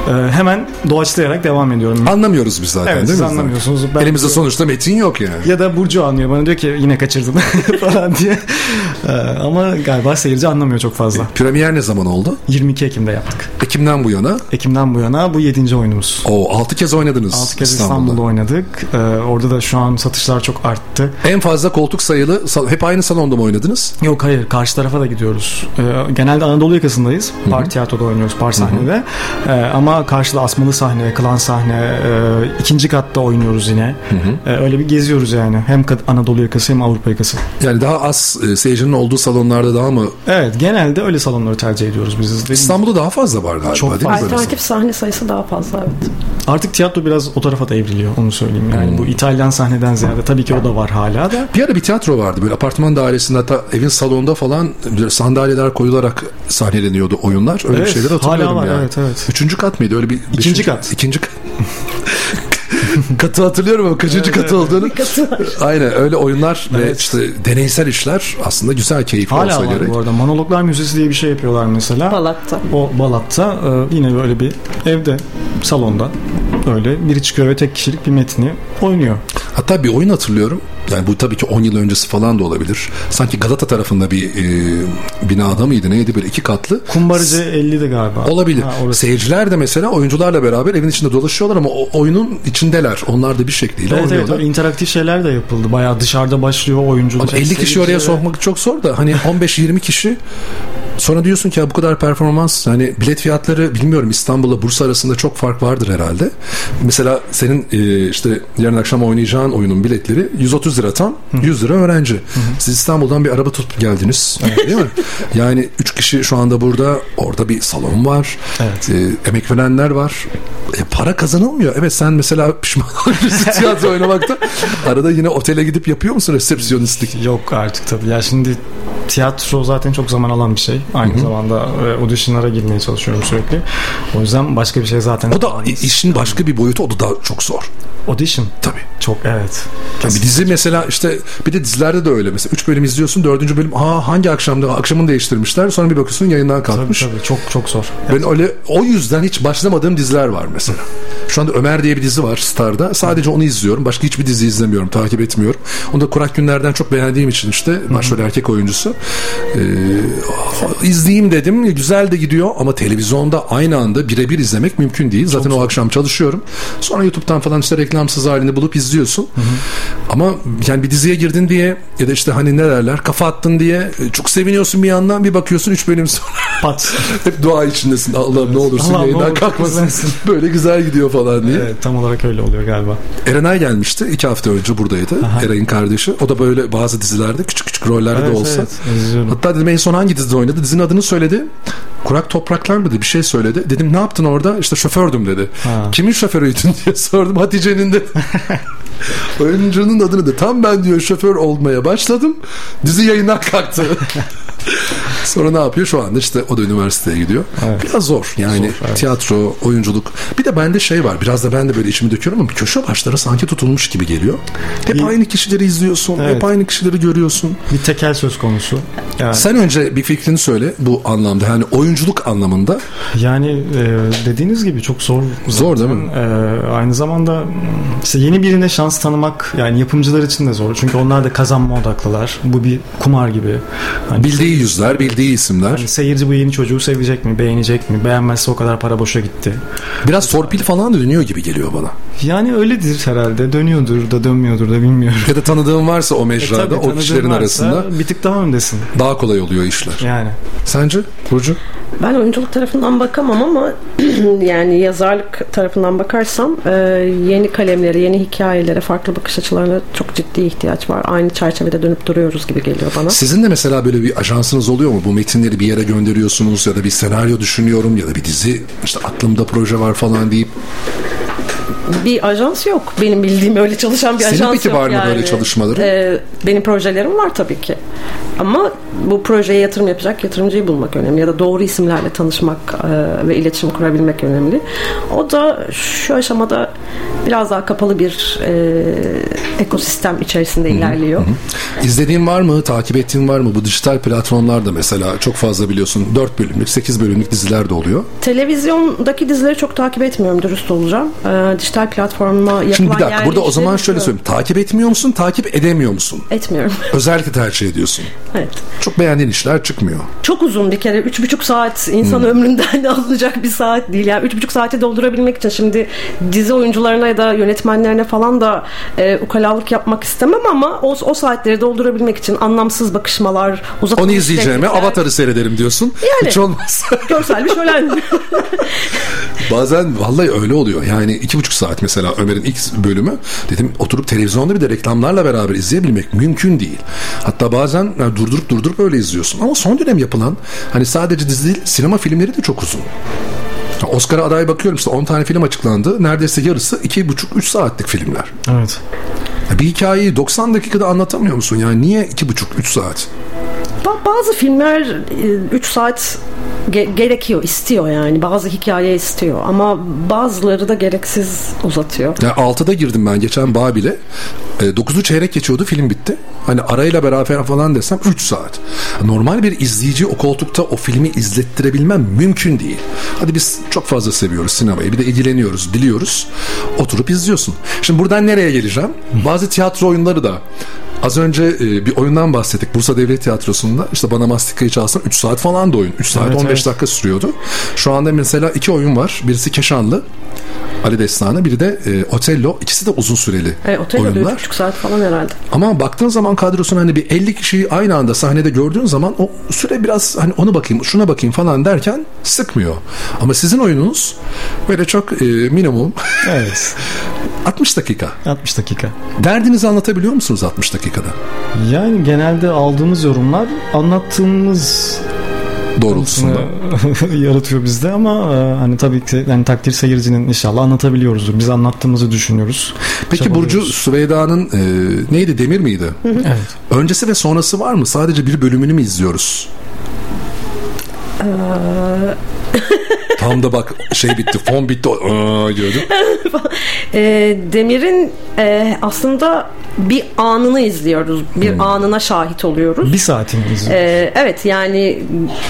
Speaker 2: e, hemen doğaçlayarak devam ediyorum.
Speaker 1: Anlamıyoruz biz zaten
Speaker 2: Evet,
Speaker 1: değil mi?
Speaker 2: anlamıyorsunuz. Ben-
Speaker 1: Elimizde sonuçta metin yok yani.
Speaker 2: Ya da Burcu anlıyor bana diyor ki yine kaçırdın (laughs) falan diye. Ee, ama galiba seyirci anlamıyor çok fazla.
Speaker 1: Premier ne zaman oldu?
Speaker 2: 22 Ekim'de yaptık.
Speaker 1: Ekim'den bu yana.
Speaker 2: Ekim'den bu yana bu 7. oyunumuz.
Speaker 1: O 6 kez oynadınız
Speaker 2: 6 kez İstanbul'da, oynadık. Ee, orada da şu an satışlar çok arttı.
Speaker 1: En fazla koltuk sayılı hep aynı salonda mı oynadınız?
Speaker 2: Yok hayır karşı tarafa da gidiyoruz. Ee, genelde Anadolu yakasındayız. Par tiyatroda oynuyoruz par sahnede. Ee, ama karşıda asmalı sahne, klan sahne, e, ikinci katta oynuyoruz yine. Ee, öyle bir geziyoruz yani. Hem Anadolu yakası hem Avrupa yakası.
Speaker 1: Yani daha az e, seyircinin olduğu salonlarda daha mı?
Speaker 2: Evet genelde öyle salonları tercih ediyoruz biz.
Speaker 1: İstanbul'da daha fazla var galiba
Speaker 2: Çok
Speaker 1: değil mi?
Speaker 3: Alternatif sahne sayısı daha fazla evet.
Speaker 2: Artık tiyatro biraz o tarafa da evriliyor onu söyleyeyim. Yani bu İtalyan sahneden ziyade tabii ki o da var hala da.
Speaker 1: Bir ara bir tiyatro vardı böyle apartman dairesinde hatta evin salonunda falan böyle sandalyeler koyularak sahneleniyordu oyunlar. Öyle
Speaker 2: Evet,
Speaker 1: bir şeyler hatırlıyorum
Speaker 2: hala var,
Speaker 1: yani.
Speaker 2: evet, evet.
Speaker 1: Üçüncü kat mıydı öyle bir?
Speaker 2: İkinci
Speaker 1: beşinci-
Speaker 2: kat.
Speaker 1: İkinci kat. (laughs) katı hatırlıyorum ama kaçıncı katı olduğunu.
Speaker 3: Katı var.
Speaker 1: Aynen öyle oyunlar ve
Speaker 2: Evet.
Speaker 1: işte deneysel işler aslında güzel keyifli
Speaker 2: Hala
Speaker 1: olsa
Speaker 2: var
Speaker 1: gerek.
Speaker 2: bu arada. Monologlar Müzesi diye bir şey yapıyorlar mesela.
Speaker 3: Balat'ta.
Speaker 2: O Balat'ta e, yine böyle bir evde, salonda öyle biri çıkıyor ve tek kişilik bir metni oynuyor.
Speaker 1: Hatta bir oyun hatırlıyorum. Yani bu tabii ki 10 yıl öncesi falan da olabilir. Sanki Galata tarafında bir e, binada mıydı neydi böyle iki katlı.
Speaker 2: Kumbaracı 50'de galiba.
Speaker 1: Olabilir.
Speaker 2: Ha, orası.
Speaker 1: Seyirciler de mesela oyuncularla beraber evin içinde dolaşıyorlar ama o oyunun içindeler. Onlar da bir şekliyle
Speaker 2: Evet evet
Speaker 1: oynuyorlar.
Speaker 2: o interaktif şeyler de yapıldı. Bayağı dışarıda başlıyor oyunculuk.
Speaker 1: Ama 50 kişi oraya sokmak çok zor da hani 15-20 kişi sonra diyorsun ki ya bu kadar performans hani bilet fiyatları bilmiyorum İstanbul'la Bursa arasında çok fark vardır herhalde. Mesela senin e, işte yarın akşam oynayacağın oyunun biletleri 130 lira tam 100 lira öğrenci. Siz İstanbul'dan bir araba tutup geldiniz değil mi? Yani 3 kişi şu anda burada orada bir salon var.
Speaker 2: Evet.
Speaker 1: E, emek verenler var. E, para kazanılmıyor. Evet sen mesela pişman (laughs) olabilirsin tiyatro oynamakta. Arada yine otele gidip yapıyor musun resepsiyonistlik?
Speaker 2: Yok artık tabii. Ya şimdi tiyatro zaten çok zaman alan bir şey. Aynı zamanda e, auditionlara girmeye çalışıyorum sürekli. O yüzden başka bir şey zaten.
Speaker 1: O da işin başka bir boyutu o da daha çok zor.
Speaker 2: Audition.
Speaker 1: Tabii.
Speaker 2: Çok evet.
Speaker 1: Bir dizi mesela işte bir de dizilerde de öyle. Mesela 3 bölüm izliyorsun 4. bölüm aa hangi akşamda akşamını değiştirmişler sonra bir bakıyorsun yayından
Speaker 2: Tabii,
Speaker 1: kalkmış.
Speaker 2: tabii çok çok zor.
Speaker 1: Ben öyle o yüzden hiç başlamadığım diziler var mesela. Şu anda Ömer diye bir dizi var Star'da. Sadece onu izliyorum. Başka hiçbir dizi izlemiyorum, takip etmiyorum. Onu da Kurak Günler'den çok beğendiğim için işte başrol erkek oyuncusu. Ee, izleyeyim dedim. Güzel de gidiyor ama televizyonda aynı anda birebir izlemek mümkün değil. Zaten o akşam çalışıyorum. Sonra YouTube'dan falan işte reklamsız halini bulup izliyorsun. Ama yani bir diziye girdin diye ya da işte hani ne derler kafa attın diye e, çok seviniyorsun bir yandan bir bakıyorsun 3 bölüm sonra
Speaker 2: Pat. (laughs)
Speaker 1: hep dua içindesin. Allah'ım ne olursun
Speaker 2: Allah'ım ne
Speaker 1: yayından kalkmasın. (laughs) Böyle güzel gidiyor falan diye.
Speaker 2: Evet, tam olarak öyle oluyor galiba.
Speaker 1: Erenay gelmişti. iki hafta önce buradaydı. Eren'in kardeşi. O da böyle bazı dizilerde küçük küçük rollerde de
Speaker 2: Evet,
Speaker 1: olsa.
Speaker 2: evet, izliyorum.
Speaker 1: Hatta dedim en son hangi dizide oynadı? Dizinin adını söyledi. kurak topraklar mıydı bir şey söyledi. Dedim ne yaptın orada? İşte şofördüm dedi.
Speaker 2: Ha.
Speaker 1: Kimin şoförüydün (laughs) diye sordum. Hatice'nin de. (laughs) Oyuncunun adını da tam ben diyor şoför olmaya başladım. Dizi yayından kalktı. (laughs) Sonra ne yapıyor? Şu anda işte o da üniversiteye gidiyor.
Speaker 2: Evet.
Speaker 1: Biraz zor. Yani
Speaker 2: Zor, evet.
Speaker 1: tiyatro, oyunculuk. Bir de bende şey var. Biraz da ben de böyle içimi döküyorum ama köşe başları sanki tutulmuş gibi geliyor. Hep
Speaker 2: Bir-
Speaker 1: aynı kişileri izliyorsun. Hep
Speaker 2: Evet.
Speaker 1: aynı kişileri görüyorsun.
Speaker 2: Bir tekel söz konusu. Yani,
Speaker 1: Sen önce bir fikrini söyle bu anlamda. Yani oyunculuk anlamında.
Speaker 2: yani e, dediğiniz gibi çok zor.
Speaker 1: Zor değil mi?
Speaker 2: E, aynı zamanda m, işte yeni birine şans tanımak yani yapımcılar için de zor. Çünkü onlar da kazanma odaklılar. Bu bir kumar gibi. Hani
Speaker 1: Bildiği yüzler, bildiği isimler.
Speaker 2: Hani seyirci bu yeni çocuğu sevecek mi, beğenecek mi? Beğenmezse o kadar para boşa gitti.
Speaker 1: Biraz torpil falan da dönüyor gibi geliyor bana.
Speaker 2: Yani öyledir herhalde. Dönüyordur da dönmüyordur da bilmiyorum.
Speaker 1: Ya da tanıdığın varsa o mecrada,
Speaker 2: E tabii,
Speaker 1: o kişilerin
Speaker 2: varsa
Speaker 1: arasında
Speaker 2: bir tık daha öndesin.
Speaker 1: daha kolay oluyor işler.
Speaker 2: Yani.
Speaker 1: Sence Burcu?
Speaker 3: Ben oyunculuk tarafından bakamam ama (clears throat) yani yazarlık tarafından bakarsam e, yeni kalemlere, yeni hikayelere, farklı bakış açılarına çok ciddi ihtiyaç var. Aynı çerçevede dönüp duruyoruz gibi geliyor bana.
Speaker 1: Sizin de mesela böyle bir ajansınız oluyor mu? Bu metinleri bir yere gönderiyorsunuz ya da bir senaryo düşünüyorum ya da bir dizi işte aklımda proje var falan deyip.
Speaker 3: Bir ajans yok. Benim bildiğim öyle çalışan bir
Speaker 1: Senin
Speaker 3: ajans
Speaker 1: peki
Speaker 3: yok.
Speaker 1: var mı
Speaker 3: yani.
Speaker 1: böyle çalışmaları?
Speaker 3: E, benim projelerim var tabii ki. Ama bu projeye yatırım yapacak yatırımcıyı bulmak önemli. Ya da doğru isimlerle tanışmak e, ve iletişim kurabilmek önemli. O da şu aşamada biraz daha kapalı bir e, ekosistem içerisinde ilerliyor.
Speaker 1: İzlediğin var mı? Takip ettiğin var mı? Bu dijital platformlarda mesela çok fazla biliyorsun 4 bölümlük 8 bölümlük diziler de oluyor.
Speaker 3: Televizyondaki dizileri çok takip etmiyorum dürüst olacağım. Ee, dijital platformla yapılan
Speaker 1: Şimdi bir dakika burada o zaman şöyle söyleyeyim. Takip etmiyor musun? Takip edemiyor musun?
Speaker 3: Etmiyorum.
Speaker 1: Özellikle tercih ediyorsun.
Speaker 3: Evet.
Speaker 1: Çok beğendiğin işler çıkmıyor.
Speaker 3: Çok uzun bir kere. Üç buçuk saat insan ömründen (laughs) alınacak bir saat değil. Yani üç buçuk saati doldurabilmek için şimdi dizi oyuncularına ya da yönetmenlerine falan da e, ukalalık yapmak istemem ama o, o saatleri doldurabilmek için anlamsız bakışmalar, uzatılmış
Speaker 1: Onu izleyeceğime Avatar'ı seyrederim diyorsun.
Speaker 3: Yani.
Speaker 1: Hiç olmaz. (laughs)
Speaker 3: Görsel bir şölen. (laughs)
Speaker 1: Bazen vallahi öyle oluyor. Yani iki buçuk saat mesela Ömer'in ilk bölümü dedim oturup televizyonda bir de reklamlarla beraber izleyebilmek mümkün değil. Hatta bazen yani durdurup durdurup öyle izliyorsun. Ama son dönem yapılan hani sadece dizi değil sinema filmleri de çok uzun. Oscar'a aday bakıyorum işte 10 tane film açıklandı. Neredeyse yarısı 2,5-3 saatlik filmler.
Speaker 2: Evet.
Speaker 1: Bir hikayeyi 90 dakikada anlatamıyor musun? Yani niye 2,5-3 saat?
Speaker 3: Ba- Bazı filmler 3 saat ge- gerekiyor, istiyor yani. Bazı hikaye istiyor ama bazıları da gereksiz uzatıyor.
Speaker 1: Ya 6'da girdim ben geçen Babil'e. E, 9'u çeyrek geçiyordu film bitti. Hani arayla beraber falan desem 3 saat. Normal bir izleyici o koltukta o filmi izlettirebilmem mümkün değil. Hadi biz çok fazla seviyoruz sinemayı. Bir de ilgileniyoruz, biliyoruz. Oturup izliyorsun. Şimdi buradan nereye geleceğim? Bazı tiyatro oyunları da Az önce e, bir oyundan bahsettik. Bursa Devlet Tiyatrosu'nda işte bana mastikayı çalsam 3 saat falan da oyun. 3 saat
Speaker 2: Evet,
Speaker 1: 15
Speaker 2: evet.
Speaker 1: dakika sürüyordu. Şu anda mesela iki oyun var. Birisi Keşanlı. Ali Destanı. Biri de e, Otello. İkisi de uzun süreli
Speaker 3: E, Otello'da
Speaker 1: oyunlar.
Speaker 3: 3,5 saat falan herhalde.
Speaker 1: Ama baktığın zaman kadrosuna hani bir 50 kişiyi aynı anda sahnede gördüğün zaman o süre biraz hani onu bakayım şuna bakayım falan derken sıkmıyor. Ama sizin oyununuz böyle çok e, minimum
Speaker 2: Evet. (laughs)
Speaker 1: 60 dakika.
Speaker 2: 60 dakika.
Speaker 1: Derdinizi anlatabiliyor musunuz 60 dakikada?
Speaker 2: Yani genelde aldığımız yorumlar anlattığımız
Speaker 1: Doğrultusunda. (laughs)
Speaker 2: yaratıyor bizde ama e, hani tabii ki yani takdir seyircinin inşallah anlatabiliyoruzdur. Biz anlattığımızı düşünüyoruz.
Speaker 1: Peki. Burcu Süveyda'nın e, neydi Demir miydi? (laughs)
Speaker 2: Evet.
Speaker 1: Öncesi ve sonrası var mı? Sadece bir bölümünü mü izliyoruz? (laughs) Tam da bak şey bitti, fon bitti. Aa, diyordum. (laughs)
Speaker 3: E, Demir'in e, aslında bir anını izliyoruz. Bir anına şahit oluyoruz.
Speaker 2: Bir saatini izliyoruz.
Speaker 3: Ee, evet yani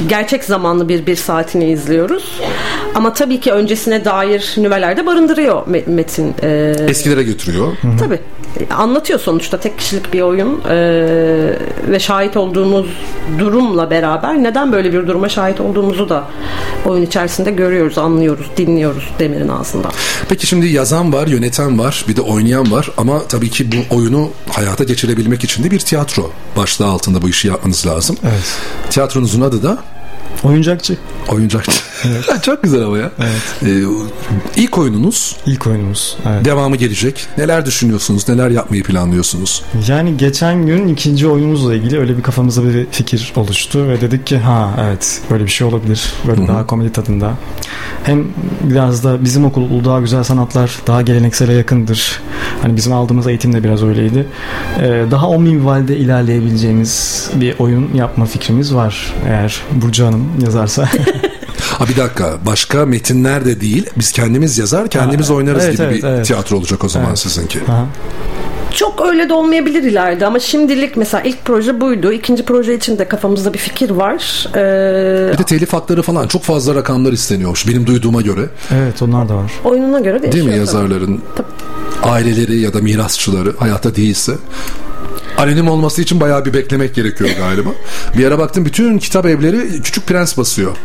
Speaker 3: gerçek zamanlı bir bir saatini izliyoruz. Ama tabii ki öncesine dair nüveler de barındırıyor Me- Metin. Ee,
Speaker 1: Eskilere götürüyor.
Speaker 3: tabii. Anlatıyor sonuçta tek kişilik bir oyun ee, ve şahit olduğumuz durumla beraber neden böyle bir duruma şahit olduğumuzu da oyun içerisinde görüyoruz, anlıyoruz, dinliyoruz Demir'in ağzından.
Speaker 1: Peki şimdi yazan var, yöneten var, bir de oynayan var ama tabii ki bu oyunu hayata geçirebilmek için de bir tiyatro başlığı altında bu işi yapmanız lazım.
Speaker 2: Evet.
Speaker 1: Tiyatronuzun adı da
Speaker 2: Oyuncakçı.
Speaker 1: Oyuncakçı. (laughs) Çok güzel ama ya. Ee, ilk oyununuz
Speaker 2: İlk oyunumuz. Evet.
Speaker 1: devamı gelecek. Neler düşünüyorsunuz? Neler yapmayı planlıyorsunuz?
Speaker 2: Yani geçen gün ikinci oyunumuzla ilgili öyle bir kafamızda bir fikir oluştu ve dedik ki ha evet böyle bir şey olabilir. Böyle daha komedi tadında. Hem biraz da bizim okul Uludağ Güzel Sanatlar daha geleneksele yakındır. Hani bizim aldığımız eğitim de biraz öyleydi. Ee, daha o minvalde ilerleyebileceğimiz bir oyun yapma fikrimiz var. Eğer Burcu Hanım yazarsa. (laughs)
Speaker 1: Ha bir dakika. Başka metinler de değil. Biz kendimiz yazar, kendimiz
Speaker 2: Ha,
Speaker 1: oynarız
Speaker 2: evet,
Speaker 1: gibi
Speaker 2: evet,
Speaker 1: bir
Speaker 2: evet.
Speaker 1: tiyatro olacak o zaman
Speaker 2: Evet.
Speaker 1: sizinki.
Speaker 2: Aha.
Speaker 3: Çok öyle de olmayabilir ileride ama şimdilik mesela ilk proje buydu. İkinci proje için de kafamızda bir fikir var. Ee,
Speaker 1: Bir de telif hakları falan çok fazla rakamlar isteniyormuş benim duyduğuma göre.
Speaker 2: Evet onlar da var.
Speaker 3: oyununa göre değişiyor.
Speaker 1: Değil mi
Speaker 3: tabii.
Speaker 1: yazarların aileleri ya da mirasçıları hayatta değilse anonim olması için bayağı bir beklemek gerekiyor galiba. Bir ara baktım bütün kitap evleri Küçük Prens basıyor.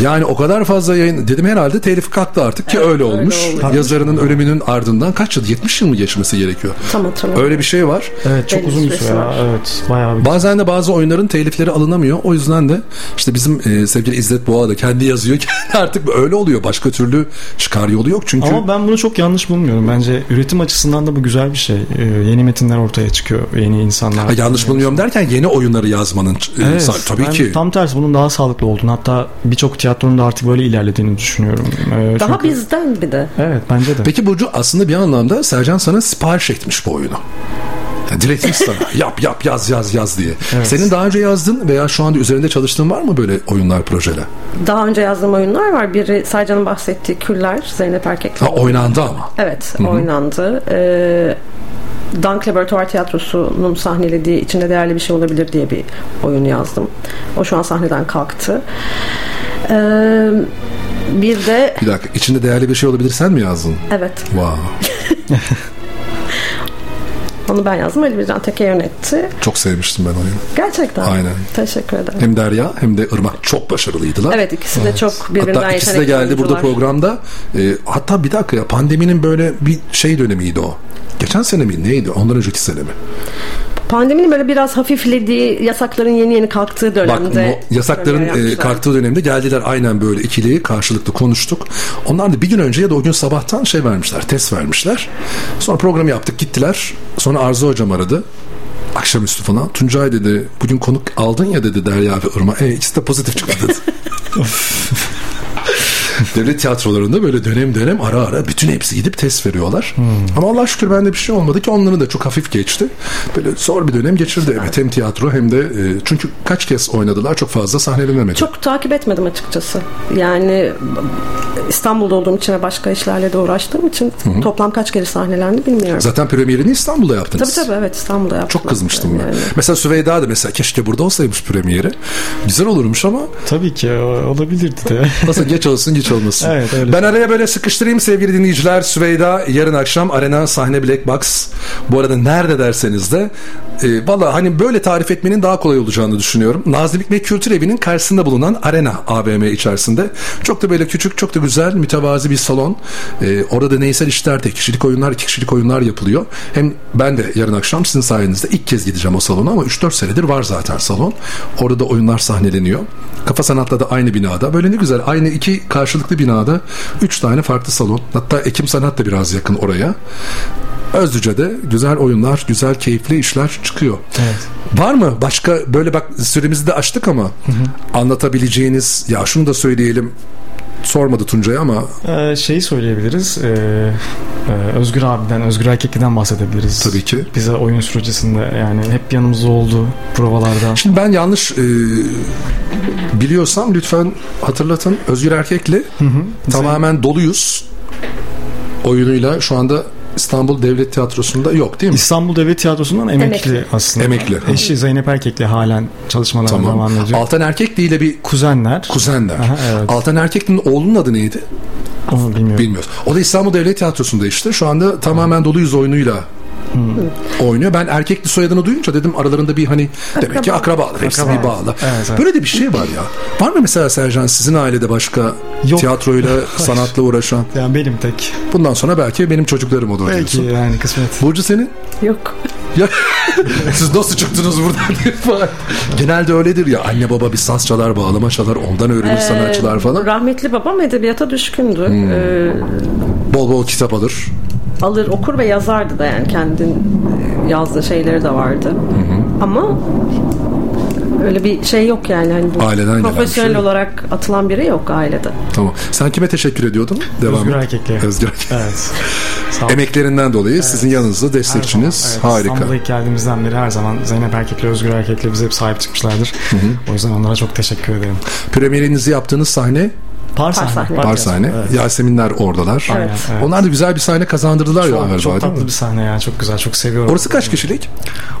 Speaker 1: Yani o kadar fazla yayın dedim herhalde telif kalktı artık ki öyle olmuş.
Speaker 3: oluyor.
Speaker 1: Yazarının ölümünün ardından kaç yıl 70 yıl mı geçmesi gerekiyor?
Speaker 3: Tam hatırlamıyorum.
Speaker 1: Öyle bir şey var.
Speaker 2: Evet çok
Speaker 3: Belli
Speaker 2: uzun bir süre. ya.
Speaker 3: var.
Speaker 2: Evet bayağı bir
Speaker 1: Bazen de bazı oyunların telifleri alınamıyor. O yüzden de işte bizim e, sevgili İzzet Boğa da kendi yazıyor. (laughs) artık öyle oluyor. Başka türlü çıkar yolu yok. Çünkü
Speaker 2: Ama ben bunu çok yanlış bulmuyorum. Bence üretim açısından da bu güzel bir şey. Ee, yeni metinler ortaya çıkıyor. Yeni insanlar.
Speaker 1: Ha, yanlış bulmuyorum derken yeni oyunları yazmanın e,
Speaker 2: Evet,
Speaker 1: sa- tabii
Speaker 2: ben
Speaker 1: ki.
Speaker 2: Tam tersi bunun daha sağlıklı olduğunu hatta birçok tiyatronun da artık böyle ilerlediğini düşünüyorum. Ee,
Speaker 3: Daha
Speaker 2: çünkü-
Speaker 3: bizden bir de.
Speaker 2: Evet bence de.
Speaker 1: Peki Burcu aslında bir anlamda Sercan sana sipariş etmiş bu oyunu. Yani diretmiş sana (laughs) yap yap yaz yaz yaz diye.
Speaker 2: Evet.
Speaker 1: Senin daha önce yazdığın veya şu anda üzerinde çalıştığın var mı böyle oyunlar projeler?
Speaker 3: Daha önce yazdığım oyunlar var. Biri Saycan'ın bahsettiği Küller, Zeynep Erkek'le.
Speaker 1: Ha oynandı ama.
Speaker 3: Evet, oynandı. Ee, Dank Laboratuvar Tiyatrosu'nun sahnelediği içinde değerli bir şey olabilir diye bir oyun yazdım. O şu an sahneden kalktı. Ee, bir de
Speaker 1: Bir dakika içinde değerli bir şey olabilir sen mi yazdın?
Speaker 3: evet
Speaker 1: Wow. (laughs)
Speaker 3: onu ben yazdım. Ali Bircan Teke yönetti.
Speaker 1: Çok sevmiştim ben oyunu.
Speaker 3: Gerçekten.
Speaker 1: Aynen.
Speaker 3: Teşekkür ederim.
Speaker 1: Hem Derya hem de Irmak çok başarılıydılar.
Speaker 3: Evet ikisi de çok birbirinden
Speaker 1: Hatta ikisi de geldi burada programda. Ee, hatta bir dakika ya pandeminin böyle bir şey dönemiydi o. Geçen sene mi neydi? Ondan önceki sene mi?
Speaker 3: Pandeminin böyle biraz hafiflediği, yasakların yeni yeni kalktığı
Speaker 1: Bak
Speaker 3: dönemde.
Speaker 1: bu yasakların e, kalktığı dönemde geldiler aynen böyle ikili karşılıklı konuştuk. Onlar da bir gün önce ya da o gün sabahtan şey vermişler, test vermişler. Sonra programı yaptık gittiler. Sonra Arzu hocam aradı. Akşamüstü falan. Tuncay dedi bugün konuk aldın ya dedi Derya ve Irma. E ikisi de pozitif çıktı dedi. (laughs) (laughs) Devlet tiyatrolarında böyle dönem dönem ara ara bütün hepsi gidip test veriyorlar. Ama Allah şükür bende bir şey olmadı ki onların da çok hafif geçti. Böyle zor bir dönem geçirdi evet hem tiyatro hem de e, çünkü kaç kez oynadılar çok fazla sahnelenemedi.
Speaker 3: Çok takip etmedim açıkçası. Yani İstanbul'da olduğum için ve başka işlerle de uğraştığım için toplam kaç kere sahnelendi bilmiyorum.
Speaker 1: Zaten premierini İstanbul'da yaptınız.
Speaker 3: Tabii tabii evet İstanbul'da yaptım.
Speaker 1: Çok kızmıştım ben.
Speaker 3: Yani.
Speaker 1: Mesela Süveyda da mesela keşke burada olsaymış premieri. Güzel olurmuş ama
Speaker 2: Tabii ki olabilirdi de.
Speaker 1: nasıl geç olsun geç (laughs) olmasın.
Speaker 2: Evet, öyle.
Speaker 1: ben araya böyle sıkıştırayım sevgili dinleyiciler. Süveyda yarın akşam Arena sahne Black Box. Bu arada nerede derseniz de e, valla hani böyle tarif etmenin daha kolay olacağını düşünüyorum. Nazillik ve Kültür Evi'nin karşısında bulunan Arena AVM içerisinde. Çok da böyle küçük, çok da güzel, mütevazi bir salon. E, orada deneysel işler, tek kişilik oyunlar, iki kişilik oyunlar yapılıyor. Hem ben de yarın akşam sizin sayenizde ilk kez gideceğim o salona ama 3-4 senedir var zaten salon. Orada da oyunlar sahneleniyor. Kafa Sanat'la da aynı binada. Böyle ne güzel. Aynı iki karşılıklı binada 3 tane farklı salon. Hatta Ekim Sanat da biraz yakın oraya. Özlüce'de güzel oyunlar, güzel keyifli işler çıkıyor. Var mı başka böyle bak süremizi de açtık ama anlatabileceğiniz ya şunu da söyleyelim sormadı Tuncay ama
Speaker 2: Ee, şeyi söyleyebiliriz. Ee, e, Özgür abiden, Özgür Erkekli'den bahsedebiliriz.
Speaker 1: Tabii ki.
Speaker 2: Bize oyun sürecinde yani hep yanımızda oldu provalarda.
Speaker 1: Şimdi ben yanlış e, biliyorsam lütfen hatırlatın. Özgür Erkek'le tamamen doluyuz oyunuyla şu anda İstanbul Devlet Tiyatrosu'nda yok değil mi?
Speaker 2: İstanbul Devlet Tiyatrosu'ndan emekli,
Speaker 3: Emekli.
Speaker 2: aslında.
Speaker 1: Emekli.
Speaker 2: Eşi Zeynep Erkek'le halen çalışmalarına devam
Speaker 1: Tamam.
Speaker 2: ediyor.
Speaker 1: Altan Erkekli ile bir
Speaker 2: Kuzenler.
Speaker 1: kuzenler.
Speaker 2: Aha, evet.
Speaker 1: Altan Erkekli'nin oğlunun adı neydi?
Speaker 2: Onu bilmiyorum.
Speaker 1: Bilmiyoruz. O da İstanbul Devlet Tiyatrosu'nda işte. Şu anda tamamen doluyuz oyunuyla oynuyor. Ben erkekli soyadını duyunca dedim aralarında bir hani demek ki akrabalar. Hepsi
Speaker 2: Akraba.
Speaker 1: bir bağlı.
Speaker 2: Evet, evet.
Speaker 1: Böyle de bir şey var ya. Var mı mesela Sercan sizin ailede başka
Speaker 2: Yok.
Speaker 1: tiyatroyla, (laughs) sanatla uğraşan?
Speaker 2: Yani benim tek.
Speaker 1: Bundan sonra belki benim çocuklarım olur
Speaker 2: Belki
Speaker 1: diyorsun.
Speaker 2: yani kısmet.
Speaker 1: Burcu senin?
Speaker 3: Yok.
Speaker 1: Ya (laughs) siz nasıl çıktınız buradan. Genelde öyledir ya anne baba bir saz çalar bağlama çalar ondan öğrenir sanatçılar falan.
Speaker 3: Rahmetli babam edebiyata düşkündü. Ee,
Speaker 1: Bol bol kitap alır.
Speaker 3: Alır okur ve yazardı da yani kendin yazdığı şeyleri de vardı. Ama öyle bir şey yok yani. Hani bu
Speaker 1: Aileden
Speaker 3: profesyonel
Speaker 1: şey
Speaker 3: olarak atılan biri yok ailede.
Speaker 1: Tamam. Sen kime teşekkür ediyordun? Devam
Speaker 2: Özgür
Speaker 1: et.
Speaker 2: Erkek'le.
Speaker 1: Özgür Erkek.
Speaker 2: Evet.
Speaker 1: Emeklerinden dolayı sizin yanınızda
Speaker 2: Her
Speaker 1: destekçiniz.
Speaker 2: zaman, evet,
Speaker 1: Harika.
Speaker 2: İstanbul'a ilk geldiğimizden beri her zaman Zeynep Erkek'le Özgür Erkek'le bize hep sahip çıkmışlardır. O yüzden onlara çok teşekkür ederim.
Speaker 1: Premierinizi yaptığınız sahne
Speaker 2: Par
Speaker 3: sahne.
Speaker 2: sahne.
Speaker 1: Par sahne.
Speaker 2: Evet.
Speaker 1: Yaseminler oradalar.
Speaker 2: Aynen, evet.
Speaker 1: Onlar da güzel bir sahne kazandırdılar ya
Speaker 2: Çok,
Speaker 1: galiba
Speaker 2: çok tatlı bir sahne ya. Çok güzel. Çok seviyorum.
Speaker 1: Orası kaç kişilik?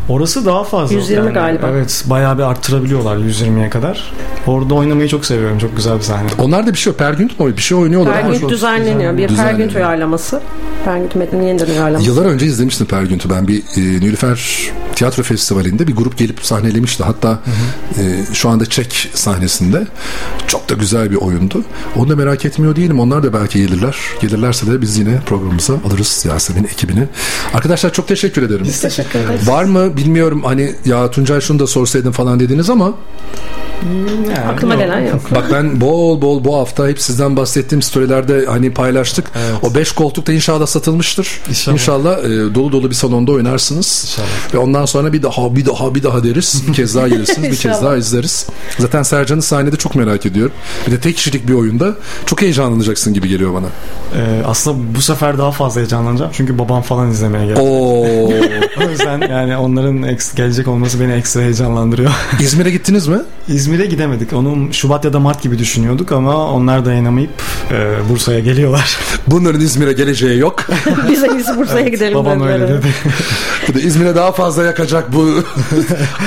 Speaker 2: Orası daha fazla.
Speaker 3: 120 galiba.
Speaker 2: Evet. Bayağı bir arttırabiliyorlar 120'ye kadar. Orada oynamayı çok seviyorum. Çok güzel bir sahne.
Speaker 1: Onlarda bir şey. Pergünt mü? Bir şey oynuyorlar.
Speaker 3: Pergünt düzenleniyor. Bir
Speaker 1: Düzenleniyor.
Speaker 3: Pergünt uyarlaması. Pergünt metninin yeniden uyarlaması.
Speaker 1: Yıllar önce izlemiştim Pergünt'ü ben bir e, Nilüfer Tiyatro Festivali'nde bir grup gelip sahnelemişti. Hatta e, şu anda Çek sahnesinde. Çok da güzel bir oyundu. Onu da merak etmiyor değilim. Onlar da belki gelirler. Gelirlerse de biz yine programımıza alırız Yasemin ekibini. Arkadaşlar çok teşekkür ederim.
Speaker 3: Biz teşekkür ederiz.
Speaker 1: Var mı bilmiyorum hani ya Tuncay şunu da sorsaydın falan dediniz ama
Speaker 2: Yani,
Speaker 3: Aklıma
Speaker 2: yok.
Speaker 3: gelen yok.
Speaker 1: bak ben bol bol bu hafta hep sizden bahsettiğim storylerde hani paylaştık.
Speaker 2: Evet.
Speaker 1: O 5 koltuk da inşallah satılmıştır.
Speaker 2: İnşallah.
Speaker 1: İnşallah, e, dolu dolu bir salonda oynarsınız.
Speaker 2: İnşallah.
Speaker 1: Ve ondan sonra bir daha bir daha bir daha deriz. Bir kez daha gelirsiniz. bir kez daha izleriz. Zaten Sercan'ı sahnede çok merak ediyorum. Bir de tek kişilik bir oyunda çok heyecanlanacaksın gibi geliyor bana.
Speaker 2: Ee, aslında bu sefer daha fazla heyecanlanacağım. Çünkü babam falan izlemeye geldi.
Speaker 1: Oo. (laughs)
Speaker 2: O yüzden yani onların gelecek olması beni ekstra heyecanlandırıyor. (laughs)
Speaker 1: İzmir'e gittiniz mi?
Speaker 2: İzmir'e gidemedik. Onu Şubat ya da Mart gibi düşünüyorduk ama onlar dayanamayıp e, Bursa'ya geliyorlar. (laughs)
Speaker 1: Bunların İzmir'e geleceği yok.
Speaker 3: Biz en iyisi Bursa'ya gidelim.
Speaker 2: Babam öyle dedi.
Speaker 1: İzmir'e daha fazla yakacak bu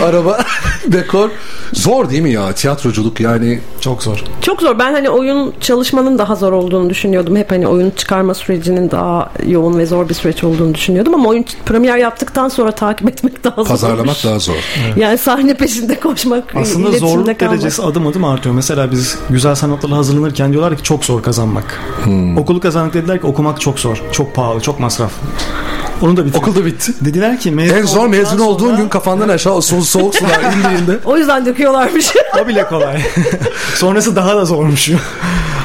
Speaker 1: araba dekor. Zor değil mi ya tiyatroculuk yani
Speaker 2: Çok zor.
Speaker 3: Çok zor. Ben hani oyun çalışmanın daha zor olduğunu düşünüyordum. Hep hani oyun çıkarma sürecinin daha yoğun ve zor bir süreç olduğunu düşünüyordum ama oyun premier yaptıktan sonra takip etmek daha zor.
Speaker 1: pazarlamak daha zor.
Speaker 3: Yani sahne peşinde koşmak,
Speaker 2: Aslında zorluk
Speaker 3: kalmak.
Speaker 2: derecesi adım adım artıyor. Mesela biz güzel sanatlarla hazırlanırken diyorlar ki çok zor kazanmak. Okulu kazandık dediler ki okumak çok zor. Çok pahalı, çok masraf. Onu da bitirdik.
Speaker 1: Okulda bitti.
Speaker 2: Dediler ki mezun
Speaker 1: En zor
Speaker 2: olduktan
Speaker 1: mezun olduğun
Speaker 2: sonra-
Speaker 1: gün kafandan aşağı so- soğuk sular indiğinde. (laughs)
Speaker 3: O yüzden döküyorlarmış.
Speaker 2: O bile kolay. (laughs) Sonrası daha da zormuş.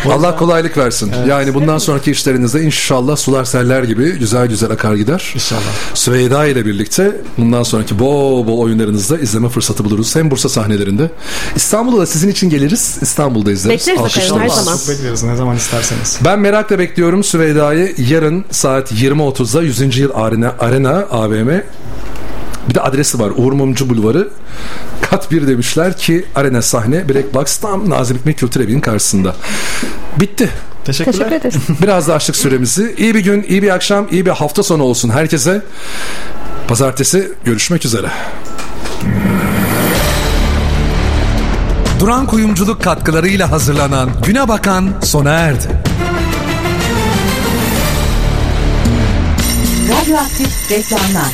Speaker 1: Allah kolaylık versin. Yani bundan sonraki işlerinizde inşallah sular seller gibi güzel güzel akar gider.
Speaker 2: İnşallah.
Speaker 1: Süveyda ile birlikte bundan sonraki bol bol oyunlarınızda izleme fırsatı buluruz. Hem Bursa sahnelerinde. İstanbul'da da sizin için geliriz. İstanbul'da izleriz.
Speaker 3: Bekleriz her zaman.
Speaker 2: Çok bekleriz ne zaman isterseniz.
Speaker 1: Ben merakla bekliyorum Süveyda'yı. Yarın saat 20.30'da 100. yıl Arena, Arena AVM bir de adresi var. Uğur Mumcu Bulvarı. Kat 1 demişler ki Arena sahne Black Box tam Nazım Hikmet Kültür Evi'nin karşısında. Bitti.
Speaker 2: Teşekkürler.
Speaker 3: Teşekkür ederiz. (laughs)
Speaker 1: Biraz da açtık süremizi. İyi bir gün, iyi bir akşam, iyi bir hafta sonu olsun herkese. Pazartesi görüşmek üzere. Duran Kuyumculuk katkılarıyla hazırlanan Güne Bakan sona erdi.
Speaker 5: Radyoaktif reklamlar.